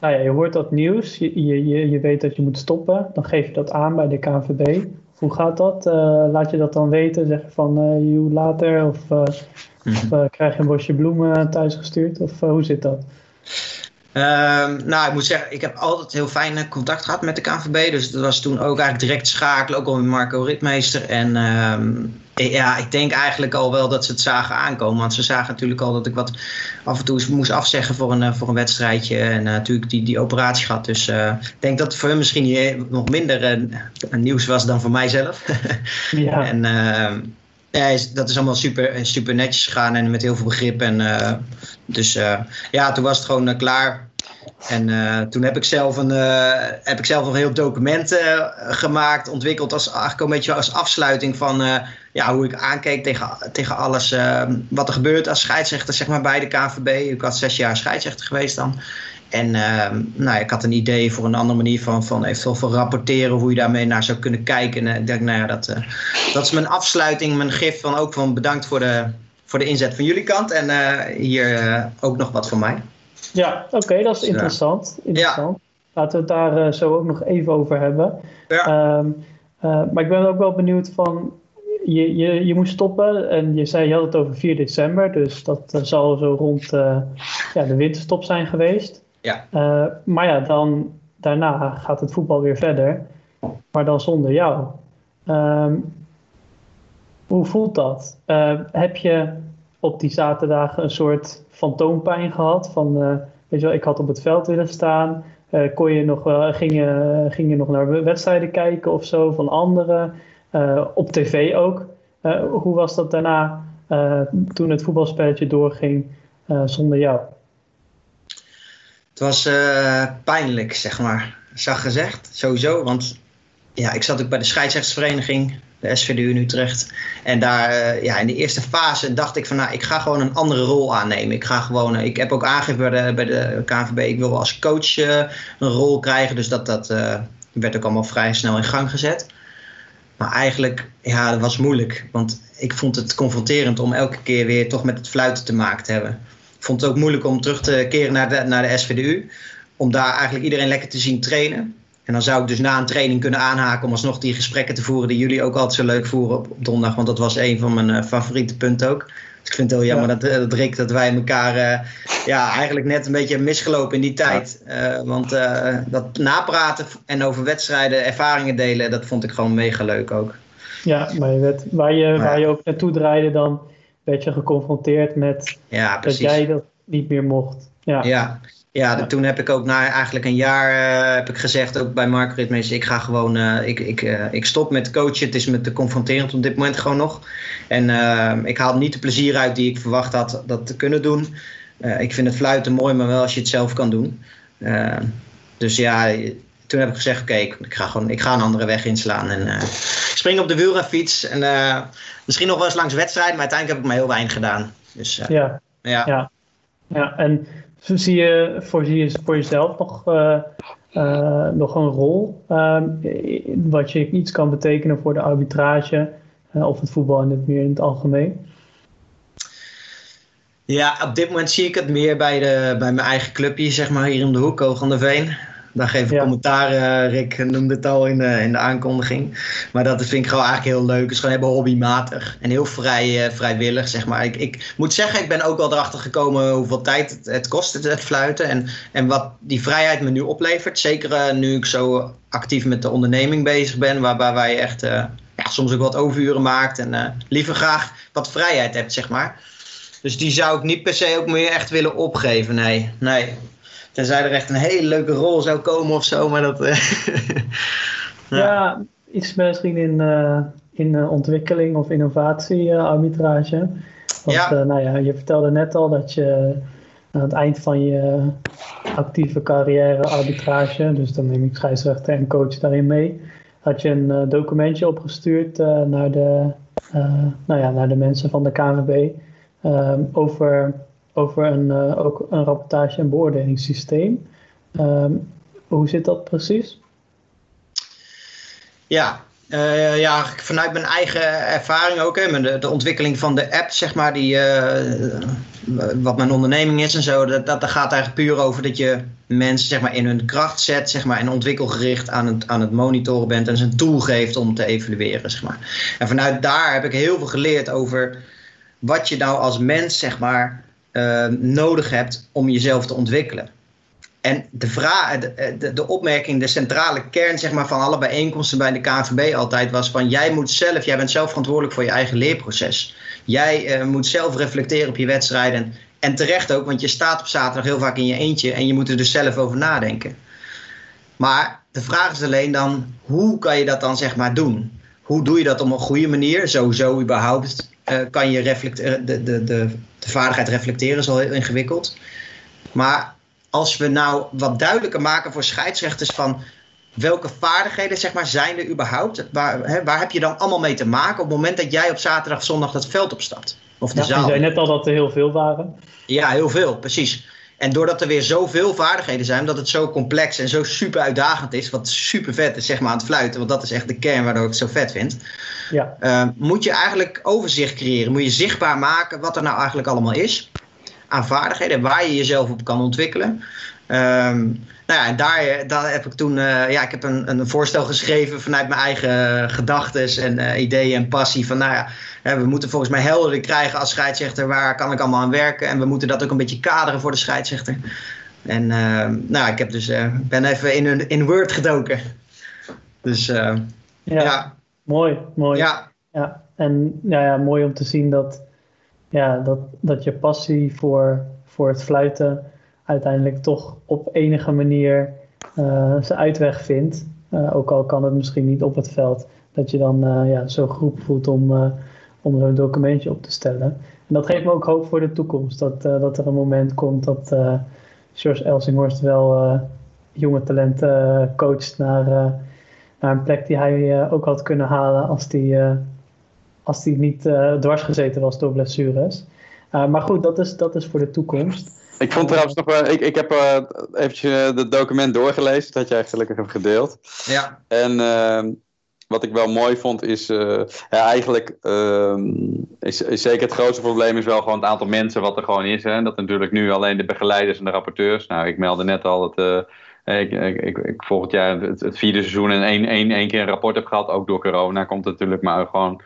Nou ja, je hoort dat nieuws. Je, je, je weet dat je moet stoppen. Dan geef je dat aan bij de KNVB. Hoe gaat dat? Uh, laat je dat dan weten? Zeg van uh, you later? Of, mm -hmm. of krijg je een bosje bloemen thuis gestuurd? Of hoe zit dat? Ehm, nou, ik moet zeggen, ik heb altijd heel fijn contact gehad met de KNVB. Dus dat was toen ook eigenlijk direct schakelen, ook al met Marco Ritmeester. En ehm, ja, ik denk eigenlijk al wel dat ze het zagen aankomen. Want ze zagen natuurlijk al dat ik wat af en toe moest afzeggen voor een, voor een wedstrijdje. En uh, natuurlijk die, die operatie gehad. Dus uh, ik denk dat het voor hun misschien nog minder uh, nieuws was dan voor mijzelf. ja. En ehm, ja, dat is allemaal super, super netjes gegaan en met heel veel begrip. En, dus ja, toen was het gewoon klaar. En uh, toen heb ik zelf een, uh, heb ik zelf een heel document uh, gemaakt, ontwikkeld als eigenlijk een beetje als afsluiting van ja, hoe ik aankeek tegen, tegen alles wat er gebeurt als scheidsrechter zeg maar, bij de KVB. Ik had zes jaar scheidsrechter geweest dan. En nou, ik had een idee voor een andere manier van, van eventueel van rapporteren, hoe je daarmee naar zou kunnen kijken. En ik nou ja, dat, dat is mijn afsluiting, mijn gif van ook van bedankt voor de, voor de inzet van jullie kant. En hier ook nog wat van mij. Ja, oké, dat is interessant. interessant. Laten we het daar uh, zo ook nog even over hebben. Ja. Um, uh, maar ik ben ook wel benieuwd van, je, je, je moest stoppen en je zei, je had het over 4 december, dus dat uh, zal zo rond ja, de winterstop zijn geweest. Ja. maar ja, dan, daarna gaat het voetbal weer verder, maar dan zonder jou. Um, hoe voelt dat? heb je op die zaterdagen een soort fantoompijn gehad. Van, uh, weet je wel, ik had op het veld willen staan. Uh, kon je nog, ging, je, ging je nog naar wedstrijden kijken of zo van anderen? op tv ook. hoe was dat daarna toen het voetbalspelletje doorging zonder jou? Het was pijnlijk, zeg maar. Zag gezegd, sowieso. Want ja, ik zat ook bij de scheidsrechtsvereniging de SVDU in Utrecht. En daar, uh, ja, in de eerste fase dacht ik van, nou, ik ga gewoon een andere rol aannemen. Ik ga gewoon, uh, ik heb ook aangegeven bij de, de KNVB, ik wil als coach uh, een rol krijgen. Dus dat, dat werd ook allemaal vrij snel in gang gezet. Maar eigenlijk, ja, dat was moeilijk. Want ik vond het confronterend om elke keer weer toch met het fluiten te maken te hebben. Ik vond het ook moeilijk om terug te keren naar de, naar de SVDU. Om daar eigenlijk iedereen lekker te zien trainen. En dan zou ik dus na een training kunnen aanhaken om alsnog die gesprekken te voeren die jullie ook altijd zo leuk voeren op, op donderdag. Want dat was een van mijn uh, favoriete punten ook. Dus ik vind het heel jammer dat, eh, dat Rick, dat wij elkaar uh, ja, eigenlijk net een beetje misgelopen in die tijd. Uh, want dat napraten en over wedstrijden, ervaringen delen, dat vond ik gewoon mega leuk ook. Ja, maar je werd, waar, je, waar je ook naartoe draaide, dan werd je geconfronteerd met ja, dat jij dat niet meer mocht. Ja. ja. Ja, toen heb ik ook na eigenlijk een jaar uh, heb ik gezegd, ook bij Mark Ritmees, ik ga gewoon, uh, ik, ik, uh, ik stop met coachen. Het is me te confronterend op dit moment gewoon nog. En ik haal niet de plezier uit die ik verwacht had dat te kunnen doen. ik vind het fluiten mooi, maar wel als je het zelf kan doen. dus ja, toen heb ik gezegd, oké, ik, ik, ga gewoon, ik ga een andere weg inslaan. En spring op de wielrenfiets. En misschien nog wel eens langs wedstrijden, maar uiteindelijk heb ik maar heel weinig gedaan. Dus, ja. ja. Ja. ja, en zie je voor, voor jezelf nog, uh, uh, nog een rol? Uh, wat je iets kan betekenen voor de arbitrage uh, of het voetbal in het meer in het algemeen? Ja, op dit moment zie ik het meer bij, de, bij mijn eigen clubje, zeg maar, hier in de hoek, Hoog aan de Veen. Daar geef ik ja. commentaar. Uh, Rick noemde het al in de, in de aankondiging. Maar dat vind ik gewoon eigenlijk heel leuk. Het is gewoon hebben hobbymatig en heel vrij, uh, vrijwillig, zeg maar. Ik, ik moet zeggen, ik ben ook wel erachter gekomen hoeveel tijd het, het kost, het, het, fluiten. En, en wat die vrijheid me nu oplevert. Zeker uh, nu ik zo actief met de onderneming bezig ben. Waarbij wij echt ja, soms ook wat overuren maakt. En liever graag wat vrijheid hebt, zeg maar. Dus die zou ik niet per se ook meer echt willen opgeven. Nee, nee. Tenzij er echt een hele leuke rol zou komen of zo, maar dat... Eh, ja. ja. iets misschien in, uh, in uh, ontwikkeling of innovatie arbitrage. Want ja. nou ja, je vertelde net al dat je aan het eind van je actieve carrière arbitrage, dus dan neem ik scheidsrechter en coach daarin mee, had je een documentje opgestuurd naar, de, nou ja, naar de mensen van de KNVB over over een, uh, ook een rapportage- en beoordelingssysteem. Um, hoe zit dat precies? Ja, uh, ja, vanuit mijn eigen ervaring ook, hè, de, de ontwikkeling van de app, zeg maar, die, uh, wat mijn onderneming is en zo, dat, dat, gaat eigenlijk puur over dat je mensen zeg maar, in hun kracht zet zeg maar, en ontwikkelgericht aan het, aan het monitoren bent en ze een tool geeft om te evalueren. Zeg maar. En vanuit daar heb ik heel veel geleerd over wat je nou als mens zeg maar, Ehm, nodig hebt om jezelf te ontwikkelen. En de, vraag, de, de, opmerking, de centrale kern zeg maar, van alle bijeenkomsten bij de KNVB altijd was van jij moet zelf, jij bent zelf verantwoordelijk voor je eigen leerproces. Jij uh, moet zelf reflecteren op je wedstrijden. En terecht ook, want je staat op zaterdag heel vaak in je eentje en je moet er dus zelf over nadenken. Maar de vraag is alleen dan, hoe kan je dat dan zeg maar doen? Hoe doe je dat op een goede manier? Sowieso überhaupt uh, kan je reflecteren, de, de, de, de vaardigheid reflecteren is al heel ingewikkeld. Maar als we nou wat duidelijker maken voor scheidsrechters van welke vaardigheden zeg maar, zijn er überhaupt? Waar, hè, waar heb je dan allemaal mee te maken op het moment dat jij op zaterdag, zondag dat veld opstapt? Of de ja, zaal? Je zei net al dat er heel veel waren. Ja, heel veel, precies. En doordat er weer zoveel vaardigheden zijn, dat het zo complex en zo super uitdagend is, wat super vet is zeg maar, aan het fluiten, want dat is echt de kern waardoor ik het zo vet vind, ja. Uh, moet je eigenlijk overzicht creëren. Moet je zichtbaar maken wat er nou eigenlijk allemaal is aan vaardigheden, waar je jezelf op kan ontwikkelen. Um, nou ja, en daar, daar heb ik toen, uh, ja, ik heb een, een voorstel geschreven vanuit mijn eigen gedachten en uh, ideeën en passie. Van nou ja, we moeten volgens mij helder krijgen als scheidsrechter waar kan ik allemaal aan werken. En we moeten dat ook een beetje kaderen voor de scheidsrechter. En uh, nou, ik heb dus, ben even in, in Word gedoken. Dus ja, ja, mooi, mooi. Ja. ja. En ja, ja, mooi om te zien dat, ja, dat, dat je passie voor, voor het fluiten uiteindelijk toch op enige manier uh, zijn uitweg vindt. Uh, ook al kan het misschien niet op het veld. Dat je dan uh, ja, zo groep voelt om, om zo'n documentje op te stellen. En dat geeft me ook hoop voor de toekomst. Dat, dat er een moment komt dat George Elsinghorst wel jonge talenten coacht naar, naar een plek die hij ook had kunnen halen als die, als niet dwars gezeten was door blessures. maar goed, dat is, dat is voor de toekomst. Ik vond trouwens nog wel, ik, ik heb uh, eventjes het eh, document doorgelezen, dat jij gelukkig hebt gedeeld. Ja. En uh, wat ik wel mooi vond is, uh, ja, eigenlijk ehm, is, is, zeker het grootste probleem is wel gewoon het aantal mensen wat er gewoon is. Hè? Dat natuurlijk nu alleen de begeleiders en de rapporteurs. Nou, ik meldde net al dat ik, ik, ik, volgend jaar het, vierde seizoen en één, één, één keer een rapport heb gehad. Ook door corona komt het natuurlijk, maar gewoon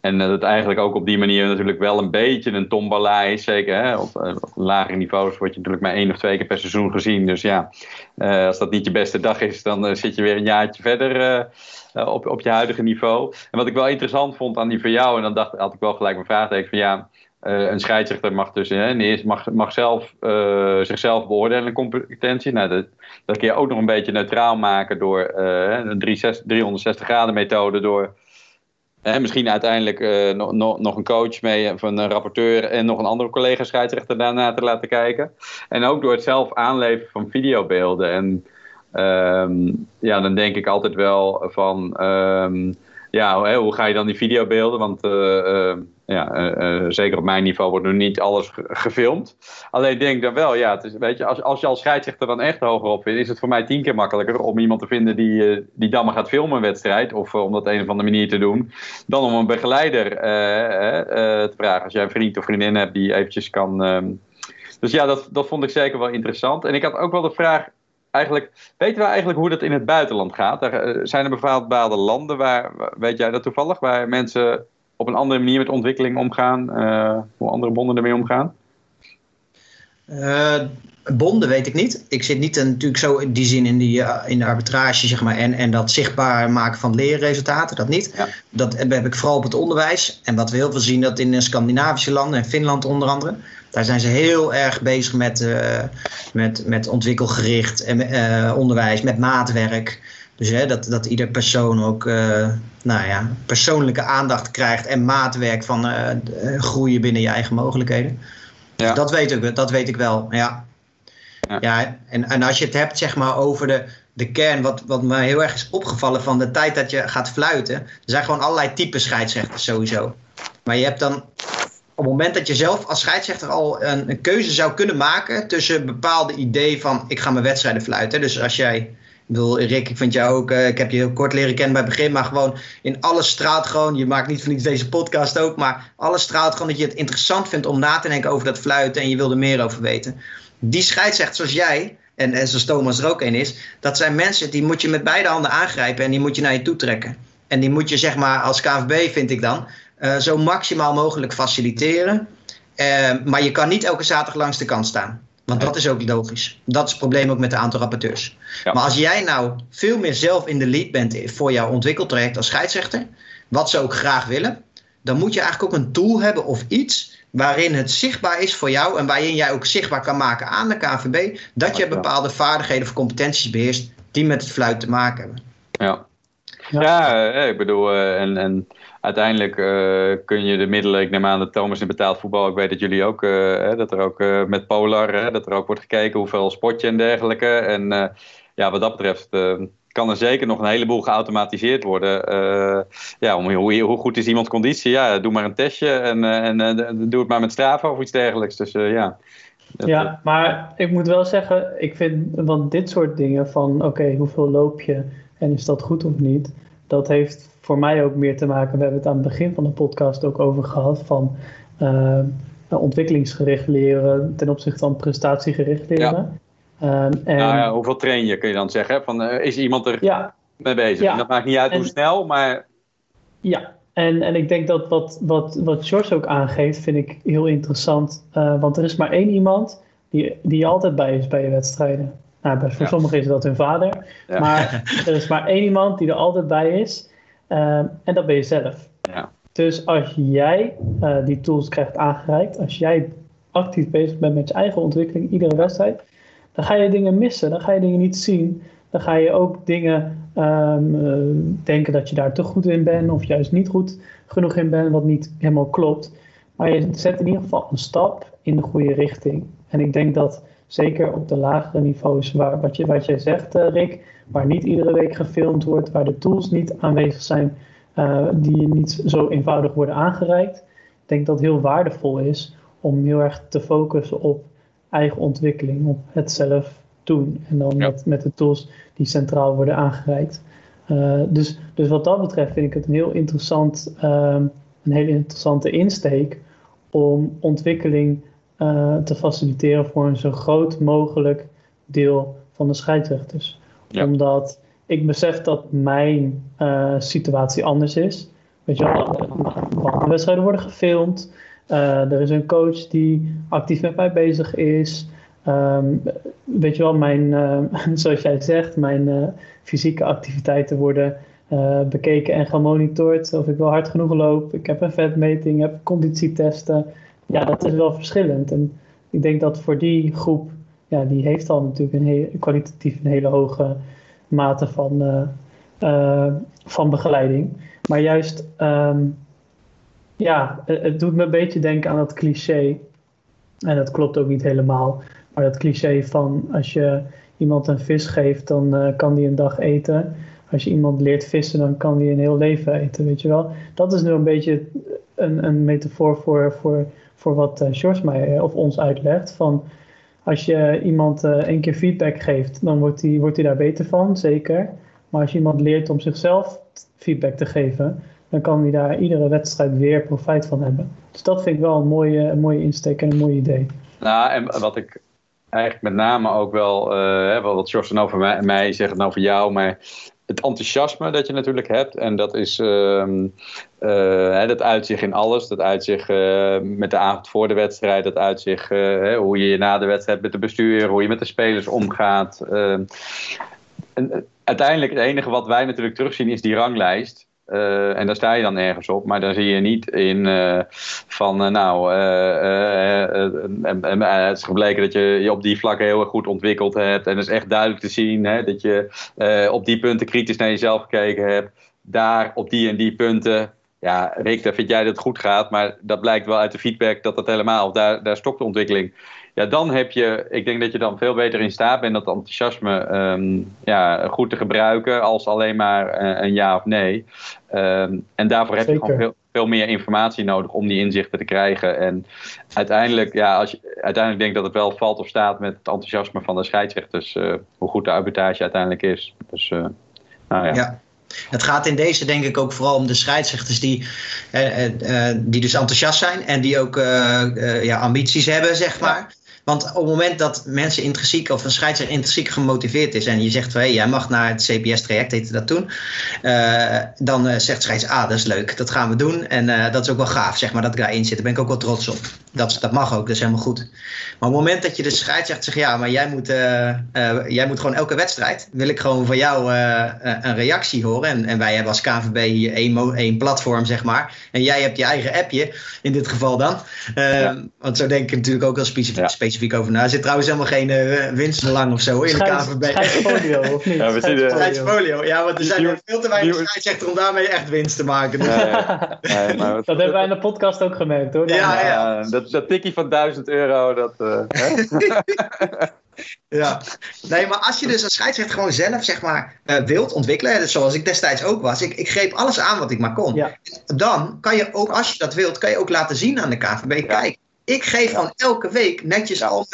en dat het eigenlijk ook op die manier natuurlijk wel een beetje een tombola is. Zeker hè? Op, eh, op lagere niveaus word je natuurlijk maar één of twee keer per seizoen gezien. Dus ja, uh, als dat niet je beste dag is, dan uh, zit je weer een jaartje verder op, op je huidige niveau. En wat ik wel interessant vond aan die van jou, en dan dacht, had ik wel gelijk mijn vraag van ja. Een scheidsrechter mag dus hè, mag, mag zelf, zichzelf beoordelen in competentie. Nou, dat, dat kun je ook nog een beetje neutraal maken door een 360 graden methode. Door misschien uiteindelijk nog, een coach mee, of een rapporteur en nog een andere collega scheidsrechter daarna te laten kijken. En ook door het zelf aanleveren van videobeelden. En um, ja, dan denk ik altijd wel van, um, ja, hoe ga je dan die videobeelden? Want ja, uh, uh, zeker op mijn niveau wordt nu niet alles gefilmd. Alleen denk dan wel, ja, het is, weet je, als, als je als scheidsrechter dan echt hoger op vindt, is het voor mij tien keer makkelijker om iemand te vinden die, uh, die dan maar gaat filmen een wedstrijd. Of om dat een of andere manier te doen. Dan om een begeleider te vragen. Als jij een vriend of vriendin hebt die eventjes kan. Um... Dus ja, dat, dat vond ik zeker wel interessant. En ik had ook wel de vraag. Eigenlijk, weten we eigenlijk hoe dat in het buitenland gaat? Er, zijn er bepaalde landen waar, weet jij dat toevallig, waar mensen op een andere manier met ontwikkeling omgaan? Uh, hoe andere bonden ermee omgaan? Uh, bonden weet ik niet. Ik zit niet natuurlijk zo in die zin in, die, uh, in de arbitrage zeg maar, en, en dat zichtbaar maken van leerresultaten, dat niet. Ja. Dat heb ik vooral op het onderwijs. En wat we heel veel zien, dat in Scandinavische landen en Finland onder andere, daar zijn ze heel erg bezig met, uh, met, met ontwikkelgericht en, onderwijs, met maatwerk. Dus hè, dat, dat ieder persoon ook uh, nou ja, persoonlijke aandacht krijgt en maatwerk van uh, groeien binnen je eigen mogelijkheden. Ja. Dus dat, weet ik, dat weet ik wel, ja. Ja, ja en, en als je het hebt zeg maar, over de, de kern, wat, wat me heel erg is opgevallen van de tijd dat je gaat fluiten. Er zijn gewoon allerlei typen scheidsrechters sowieso. Maar je hebt dan op het moment dat je zelf als scheidsrechter al een, een keuze zou kunnen maken tussen bepaalde ideeën van ik ga mijn wedstrijden fluiten. Dus als jij ik bedoel, Rick, ik vind jou ook, uh, ik heb je heel kort leren kennen bij het begin, maar gewoon in alles straalt gewoon, je maakt niet van iets deze podcast ook, maar alles straalt gewoon dat je het interessant vindt om na te denken over dat fluiten en je wil er meer over weten. Die scheidsrechter zoals jij, en, en zoals Thomas er ook een is, dat zijn mensen die moet je met beide handen aangrijpen en die moet je naar je toe trekken. En die moet je zeg maar als KVB vind ik dan, uh, zo maximaal mogelijk faciliteren. Uh, maar je kan niet elke zaterdag langs de kant staan. Want dat is ook logisch. Dat is het probleem ook met het aantal rapporteurs. Maar als jij nou veel meer zelf in de lead bent voor jouw ontwikkeltraject als scheidsrechter, wat ze ook graag willen, dan moet je eigenlijk ook een tool hebben of iets waarin het zichtbaar is voor jou en waarin jij ook zichtbaar kan maken aan de KVB dat je bepaalde vaardigheden of competenties beheerst die met het fluit te maken hebben. Ja, ja, eh, ik bedoel, eh, en, en uiteindelijk uh, kun je de middelen, ik neem aan dat Thomas in betaald voetbal, ik weet dat jullie ook, uh, dat er ook uh, met Polar, dat er ook wordt gekeken hoeveel spot je en dergelijke. En ja, wat dat betreft kan er zeker nog een heleboel geautomatiseerd worden. ja, om, hoe, hoe, goed is iemands conditie? Ja, doe maar een testje en, en doe het maar met straven of iets dergelijks. Dus ja. Ja, maar ik moet wel zeggen, ik vind, want dit soort dingen van, oké, hoeveel loop je en is dat goed of niet? Dat heeft voor mij ook meer te maken. We hebben het aan het begin van de podcast ook over gehad van uh, ontwikkelingsgericht leren ten opzichte van prestatiegericht leren. Ja. Um, en... nou ja, hoeveel train je kun je dan zeggen? Van, uh, is iemand er ja. mee bezig? Ja. En dat maakt niet uit hoe snel, maar. Ja, en, en ik denk dat wat, wat, wat George ook aangeeft, vind ik heel interessant. Uh, want er is maar één iemand die, die altijd bij is bij je wedstrijden. Nou, voor sommigen is dat hun vader. Maar er is maar één iemand die er altijd bij is. Ehm, en dat ben je zelf. Ja. Dus als jij uh, die tools krijgt aangereikt, als jij actief bezig bent met je eigen ontwikkeling, iedere wedstrijd, dan ga je dingen missen, dan ga je dingen niet zien. Dan ga je ook dingen um, uh, denken dat je daar te goed in bent, of juist niet goed genoeg in bent, wat niet helemaal klopt. Maar je zet in ieder geval een stap in de goede richting. En ik denk dat zeker op de lagere niveaus, waar, wat, je, wat jij zegt, uh, Rick, waar niet iedere week gefilmd wordt, waar de tools niet aanwezig zijn, uh, die niet zo eenvoudig worden aangereikt. Ik denk dat het heel waardevol is om heel erg te focussen op eigen ontwikkeling, op het zelf doen. En dan met, met de tools die centraal worden aangereikt. Uh, dus, dus wat dat betreft vind ik het een heel interessant, uh, een hele interessante insteek om ontwikkeling uh, te faciliteren voor een zo groot mogelijk deel van de scheidsrechters omdat ik besef dat mijn uh, situatie anders is. Weet je wel, de wedstrijden worden gefilmd. Uh, er is een coach die actief met mij bezig is. Um, weet je wel, mijn, uh, zoals jij zegt, mijn fysieke activiteiten worden bekeken en gemonitord. Of ik wel hard genoeg loop. Ik heb een vetmeting, heb conditietesten. Ja, dat is wel verschillend. En ik denk dat voor die groep, ja, die heeft al natuurlijk een kwalitatief een hele hoge mate van, uh, uh, van begeleiding. Maar juist, um, ja, het, doet me een beetje denken aan dat cliché. En dat klopt ook niet helemaal. Maar dat cliché van als je iemand een vis geeft, dan uh, kan die een dag eten. Als je iemand leert vissen, dan kan die een heel leven eten, weet je wel. Dat is nu een beetje een, een metafoor voor, voor, voor wat uh, George mij of ons uitlegt. Van als je iemand uh, één keer feedback geeft, dan wordt hij wordt daar beter van, zeker. Maar als je iemand leert om zichzelf feedback te geven, dan kan hij daar iedere wedstrijd weer profijt van hebben. Dus dat vind ik wel een mooie, mooie insteek en een mooi idee. Nou, en wat ik eigenlijk met name ook wel, uh, wat George dan over mij, mij zegt, nou over jou, maar het enthousiasme dat je natuurlijk hebt. En dat is, uh, dat uit zich in alles. Dat uit zich uh, met de avond voor de wedstrijd. Dat uit zich uh, hoe je na de wedstrijd met de bestuur, hoe je met de spelers omgaat. Ehm, en uiteindelijk het enige wat wij natuurlijk terugzien is die ranglijst. Uh, en daar sta je dan ergens op, maar dan zie je niet in uh, van uh, nou, het is gebleken dat je je op die vlakken heel erg goed ontwikkeld hebt. En het is echt duidelijk te zien hè, dat je op die punten kritisch naar jezelf gekeken hebt. Daar op die en die punten, ja, Rick, daar vind jij dat het goed gaat, maar dat blijkt wel uit de feedback dat dat helemaal, daar, daar stokt de ontwikkeling ja, dan heb je, ik denk dat je dan veel beter in staat bent dat enthousiasme um, ja, goed te gebruiken als alleen maar uh, een ja of nee. Um, en daarvoor heb Zeker. je gewoon veel, veel meer informatie nodig om die inzichten te krijgen. En uiteindelijk, ja, als je uiteindelijk denk dat het wel valt of staat met het enthousiasme van de scheidsrechters, uh, hoe goed de arbitrage uiteindelijk is. Dus, uh, nou ja. ja. Het gaat in deze denk ik ook vooral om de scheidsrechters die, uh, die dus enthousiast zijn en die ook ja, ambities hebben, zeg maar. Want op het moment dat mensen intrinsiek of een scheidsrechter intrinsiek gemotiveerd is en je zegt van hé, jij mag naar het CPS-traject, heette dat toen, uh, dan uh, zegt scheidsrechter, ah, dat is leuk, dat gaan we doen. En uh, dat is ook wel gaaf, zeg maar, dat ik daarin zit. Daar ben ik ook wel trots op. Dat, dat mag ook, dat is helemaal goed. Maar op het moment dat je de scheidsrechter zegt, ja, maar jij moet, jij moet gewoon elke wedstrijd, wil ik gewoon van jou een reactie horen. En, en wij hebben als KVB hier één, één platform, zeg maar. En jij hebt je eigen appje, in dit geval dan. Ja. Want zo denk ik natuurlijk ook wel specifiek, ja. Specifiek over na. Er zit trouwens helemaal geen uh, winstbelang of zo in Schijns, de KVB. Scheidsfolio, of niet? Ja, we zien de- Scheidsfolio. Ja, want er zijn veel te weinig scheidsrechters om daarmee echt winst te maken. Dus- Ja, ja. Nee, maar Dat hebben wij in de podcast ook gemerkt hoor. Ja, ja. Ja, dat, dat tikkie van 1000 euro, dat. eh, hè? Ja. Nee, maar als je dus als scheidsrechter gewoon zelf zeg maar eh, wilt ontwikkelen, hè, dus zoals ik destijds ook was, ik, ik greep alles aan wat ik maar kon. Ja. Dan kan je ook, als je dat wilt, kan je ook laten zien aan de KVB. Kijk, ik geef gewoon elke week netjes al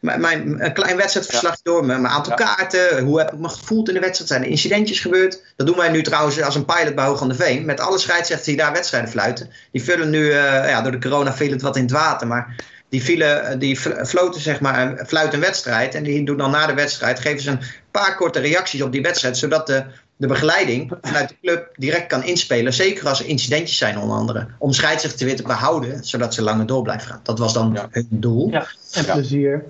mijn, mijn, klein wedstrijdverslag door, mijn, mijn aantal kaarten, hoe heb ik me gevoeld in de wedstrijd, zijn er incidentjes gebeurd. Dat doen wij nu trouwens als een pilot bij Hoog aan de Veen, met alle scheidsrechters die daar wedstrijden fluiten. Die vullen nu, eh, ja, door de corona viel het wat in het water, maar die, vielen, die fl- floten zeg maar, fluiten een wedstrijd. En die doen dan na de wedstrijd, geven ze een paar korte reacties op die wedstrijd. Zodat de, de begeleiding vanuit de club direct kan inspelen. Zeker als er incidentjes zijn onder andere. Om scheidsrechter te weer te behouden, zodat ze langer door blijven gaan. Dat was dan Ja. hun doel. Ja. En Ja. plezier.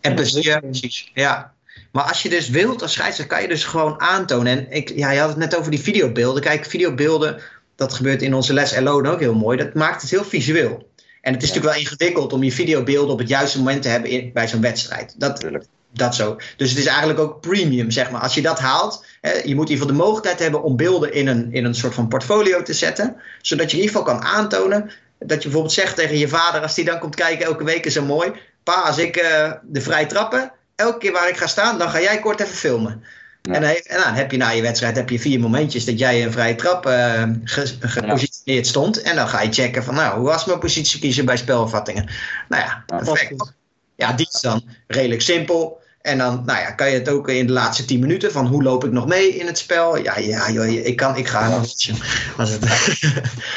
En Ja, plezier, zeker. precies. Ja. Maar als je dus wilt als scheidsrechter, kan je dus gewoon aantonen. En ik, ja, je had het net over die videobeelden. Kijk, videobeelden, dat gebeurt in onze les Alone ook heel mooi. Dat maakt het heel visueel. En het is Ja. natuurlijk wel ingewikkeld om je videobeelden op het juiste moment te hebben in, bij zo'n wedstrijd. Dat. Dat zo. Dus het is eigenlijk ook premium, zeg maar. Als je dat haalt, hè, je moet in ieder geval de mogelijkheid hebben om beelden in een, in een soort van portfolio te zetten. Zodat je in ieder geval kan aantonen dat je bijvoorbeeld zegt tegen je vader, als die dan komt kijken elke week is zo mooi. Pa, als ik eh, de vrij trappen, elke keer waar ik ga staan, dan ga jij kort even filmen. Ja. En, dan, heeft- en dan heb je na je wedstrijd heb je vier momentjes dat jij een vrije trap eh, ge- gepositioneerd stond. En dan ga je checken van, nou, hoe was mijn positie kiezen bij spelvattingen? Nou ja, perfect. Ja, die is dan redelijk simpel. En dan nou ja, kan je het ook in de laatste 10 minuten van hoe loop ik nog mee in het spel. Ja, ja joh, ik, kan, ik ga nog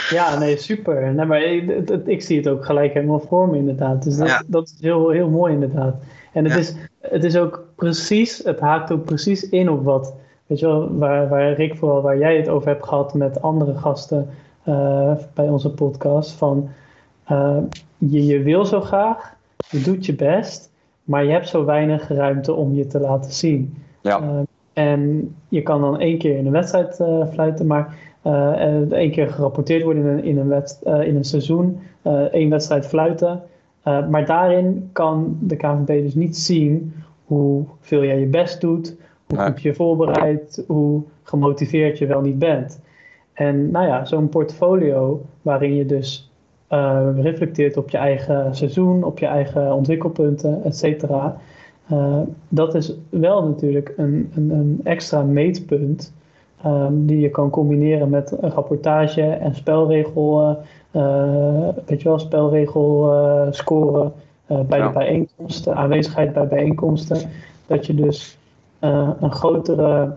Ja, nee, super. Nee, maar ik, zie het ook gelijk helemaal voor me inderdaad. Dus dat, Ja. dat is heel, heel mooi inderdaad. En het, Ja. is, het is ook precies, het haakt ook precies in op wat, weet je wel, waar, waar Rick vooral, waar jij het over hebt gehad met andere gasten eh, bij onze podcast. Van, eh, je, je wil zo graag, je doet je best, maar je hebt zo weinig ruimte om je te laten zien. Ja. Eh, en je kan dan één keer in een wedstrijd eh, fluiten, maar en één keer gerapporteerd worden in een, in een, wedst- eh, in een seizoen, één wedstrijd fluiten. Maar daarin kan de KNVB dus niet zien hoeveel jij je best doet, hoe goed je je voorbereidt, hoe gemotiveerd je wel niet bent. En nou ja, zo'n portfolio waarin je dus eh, reflecteert op je eigen seizoen, op je eigen ontwikkelpunten, et cetera. Eh, dat is wel natuurlijk een, een, een extra meetpunt ehm, die je kan combineren met een rapportage en spelregel, eh, weet je wel, spelregel scoren bij Ja. de bijeenkomsten, aanwezigheid bij bijeenkomsten. Dat je dus een grotere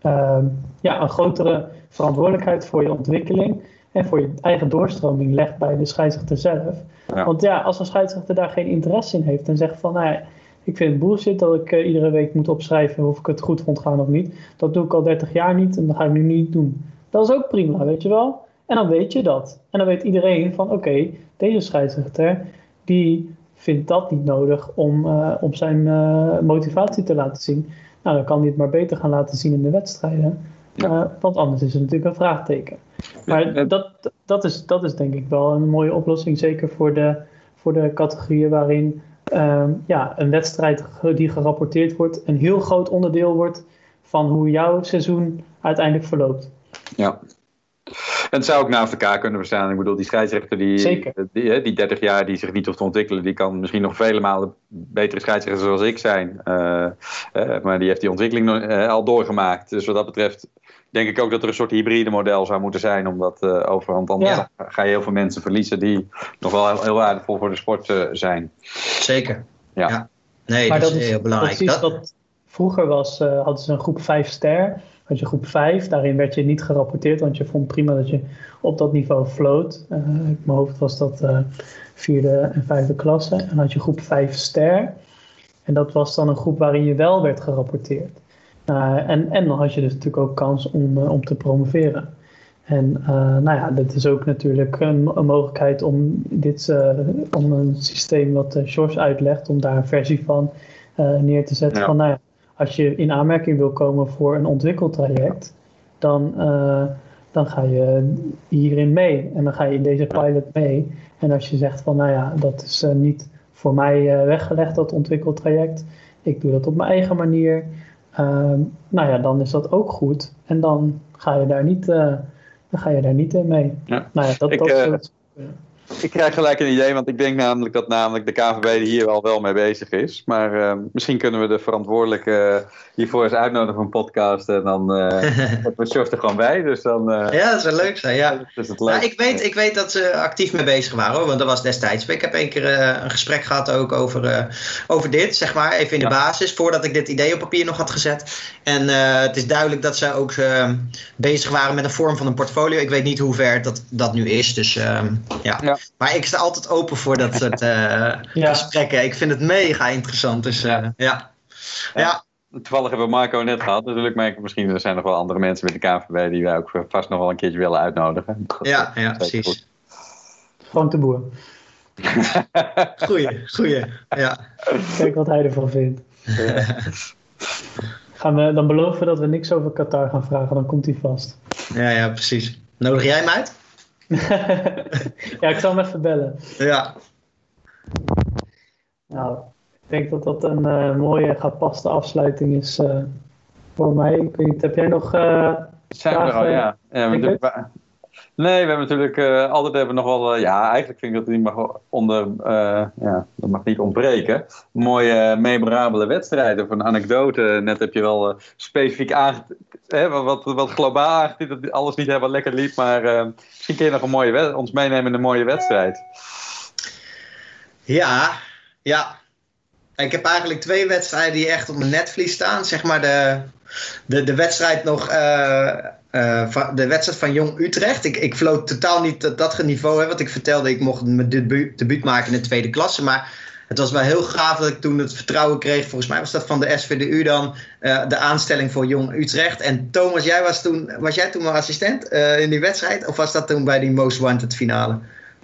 ehm, ja, een grotere verantwoordelijkheid voor je ontwikkeling en voor je eigen doorstroming legt bij de scheidsrechter zelf. Ja. Want ja, als een scheidsrechter daar geen interesse in heeft en zegt van, nou ja, ik vind het bullshit dat ik eh, iedere week moet opschrijven of ik het goed vond gaan of niet. Dat doe ik al 30 jaar niet en dat ga ik nu niet doen. Dat is ook prima, weet je wel. En dan weet je dat. En dan weet iedereen van, oké, deze scheidsrechter, die vindt dat niet nodig om, eh, om zijn eh, motivatie te laten zien. Nou, dan kan hij het maar beter gaan laten zien in de wedstrijden. Ja. Eh, want anders is het natuurlijk een vraagteken. Maar Ja. dat, dat, is, dat is denk ik wel een mooie oplossing. Zeker voor de, voor de categorieën waarin ehm, ja, een wedstrijd die gerapporteerd wordt... een heel groot onderdeel wordt van hoe jouw seizoen uiteindelijk verloopt. Ja. En het zou ook naast elkaar kunnen bestaan. Ik bedoel, die scheidsrechter die, die, die 30 jaar die zich niet hoeft te ontwikkelen, die kan misschien nog vele malen betere scheidsrechter zoals ik zijn. Eh, eh, maar die heeft die ontwikkeling nog, eh, al doorgemaakt. Dus wat dat betreft denk ik ook dat er een soort hybride model zou moeten zijn. Omdat eh, overhand anders Ja. ga je heel veel mensen verliezen die nog wel heel, heel waardevol voor de sport eh, zijn. Zeker. Ja. Nee, maar dat, is heel belangrijk. precies Dat- wat vroeger was, eh, hadden ze een groep 5 ster. had je groep 5. Daarin werd je niet gerapporteerd, want je vond prima dat je op dat niveau floot. Uh, in mijn hoofd was dat uh, vierde en vijfde klasse. En had je groep 5 ster. En dat was dan een groep waarin je wel werd gerapporteerd. Uh, en, en dan had je dus natuurlijk ook kans om, om te promoveren. En nou ja, dat is ook natuurlijk een, een mogelijkheid om, dit, om een systeem wat George uitlegt, om daar een versie van neer te zetten. Ja. Van nou ja, als je in aanmerking wil komen voor een ontwikkeltraject, dan, dan ga je hierin mee. En dan ga je in deze pilot mee. En als je zegt van, nou ja, dat is niet voor mij weggelegd, dat ontwikkeltraject. Ik doe dat op mijn eigen manier. Ehm, nou ja, dan is dat ook goed. En dan ga je daar niet, dan ga je daar niet in mee. Ja. Nou ja, dat, ik, dat soort, ik krijg gelijk een idee, want ik denk namelijk dat namelijk de KVB hier al wel mee bezig is. Maar uh, misschien kunnen we de verantwoordelijke hiervoor eens uitnodigen voor een podcast. En dan uh, we George er gewoon bij. Dus dan, uh, ja, dat zou leuk zijn. Ja. Dus het nou, ik, weet, ik weet dat ze actief mee bezig waren, hoor, want dat was destijds. Ik heb een keer een gesprek gehad ook over, over dit, zeg maar, even in de ja. basis, voordat ik dit idee op papier nog had gezet. En het is duidelijk dat ze ook bezig waren met een vorm van een portfolio. Ik weet niet hoe ver dat, dat nu is, dus ja. ja. Maar ik sta altijd open voor dat soort uh, ja. gesprekken. Ik vind het mega interessant. Dus uh, ja. ja. ja. Toevallig hebben we Marco net gehad. Natuurlijk, maar misschien er zijn nog wel andere mensen met de KVB die wij ook vast nog wel een keertje willen uitnodigen. Ja, ja precies. Goed. Frank de Boer. goeie, goeie. Ja. Kijk wat hij ervan vindt. Ja. Gaan we dan beloven dat we niks over Qatar gaan vragen, dan komt hij vast. Ja, ja, precies. Nodig jij hem uit? ja, ik zal hem even bellen. Ja. Nou, ik denk dat dat een uh, mooie gepaste afsluiting is uh, voor mij. Ik weet niet, heb jij nog uh, Zijn we er al, ja. ja we nee, we hebben natuurlijk altijd hebben nog wel... ja, eigenlijk vind ik dat het niet mag onder... ja, dat mag niet ontbreken. Mooie, memorabele wedstrijden. Of een anekdote. Net heb je wel specifiek wat, wat globaal dat alles niet helemaal lekker liep. Maar misschien kun je nog een mooie ons meenemen in een mooie wedstrijd. Ja, ja. Ik heb eigenlijk twee wedstrijden die echt op mijn netvlies staan. Zeg maar de, de, de wedstrijd nog... Uh, uh, de wedstrijd van Jong Utrecht. Ik, ik floot totaal niet dat, dat niveau. Hè, wat ik vertelde, ik mocht mijn debuut, debuut maken in de tweede klasse. Maar het was wel heel gaaf dat ik toen het vertrouwen kreeg. Volgens mij was dat van de SVDU dan. Uh, de aanstelling voor Jong Utrecht. En Thomas, jij was, toen, was jij toen mijn assistent uh, in die wedstrijd? Of was dat toen bij die Most Wanted finale?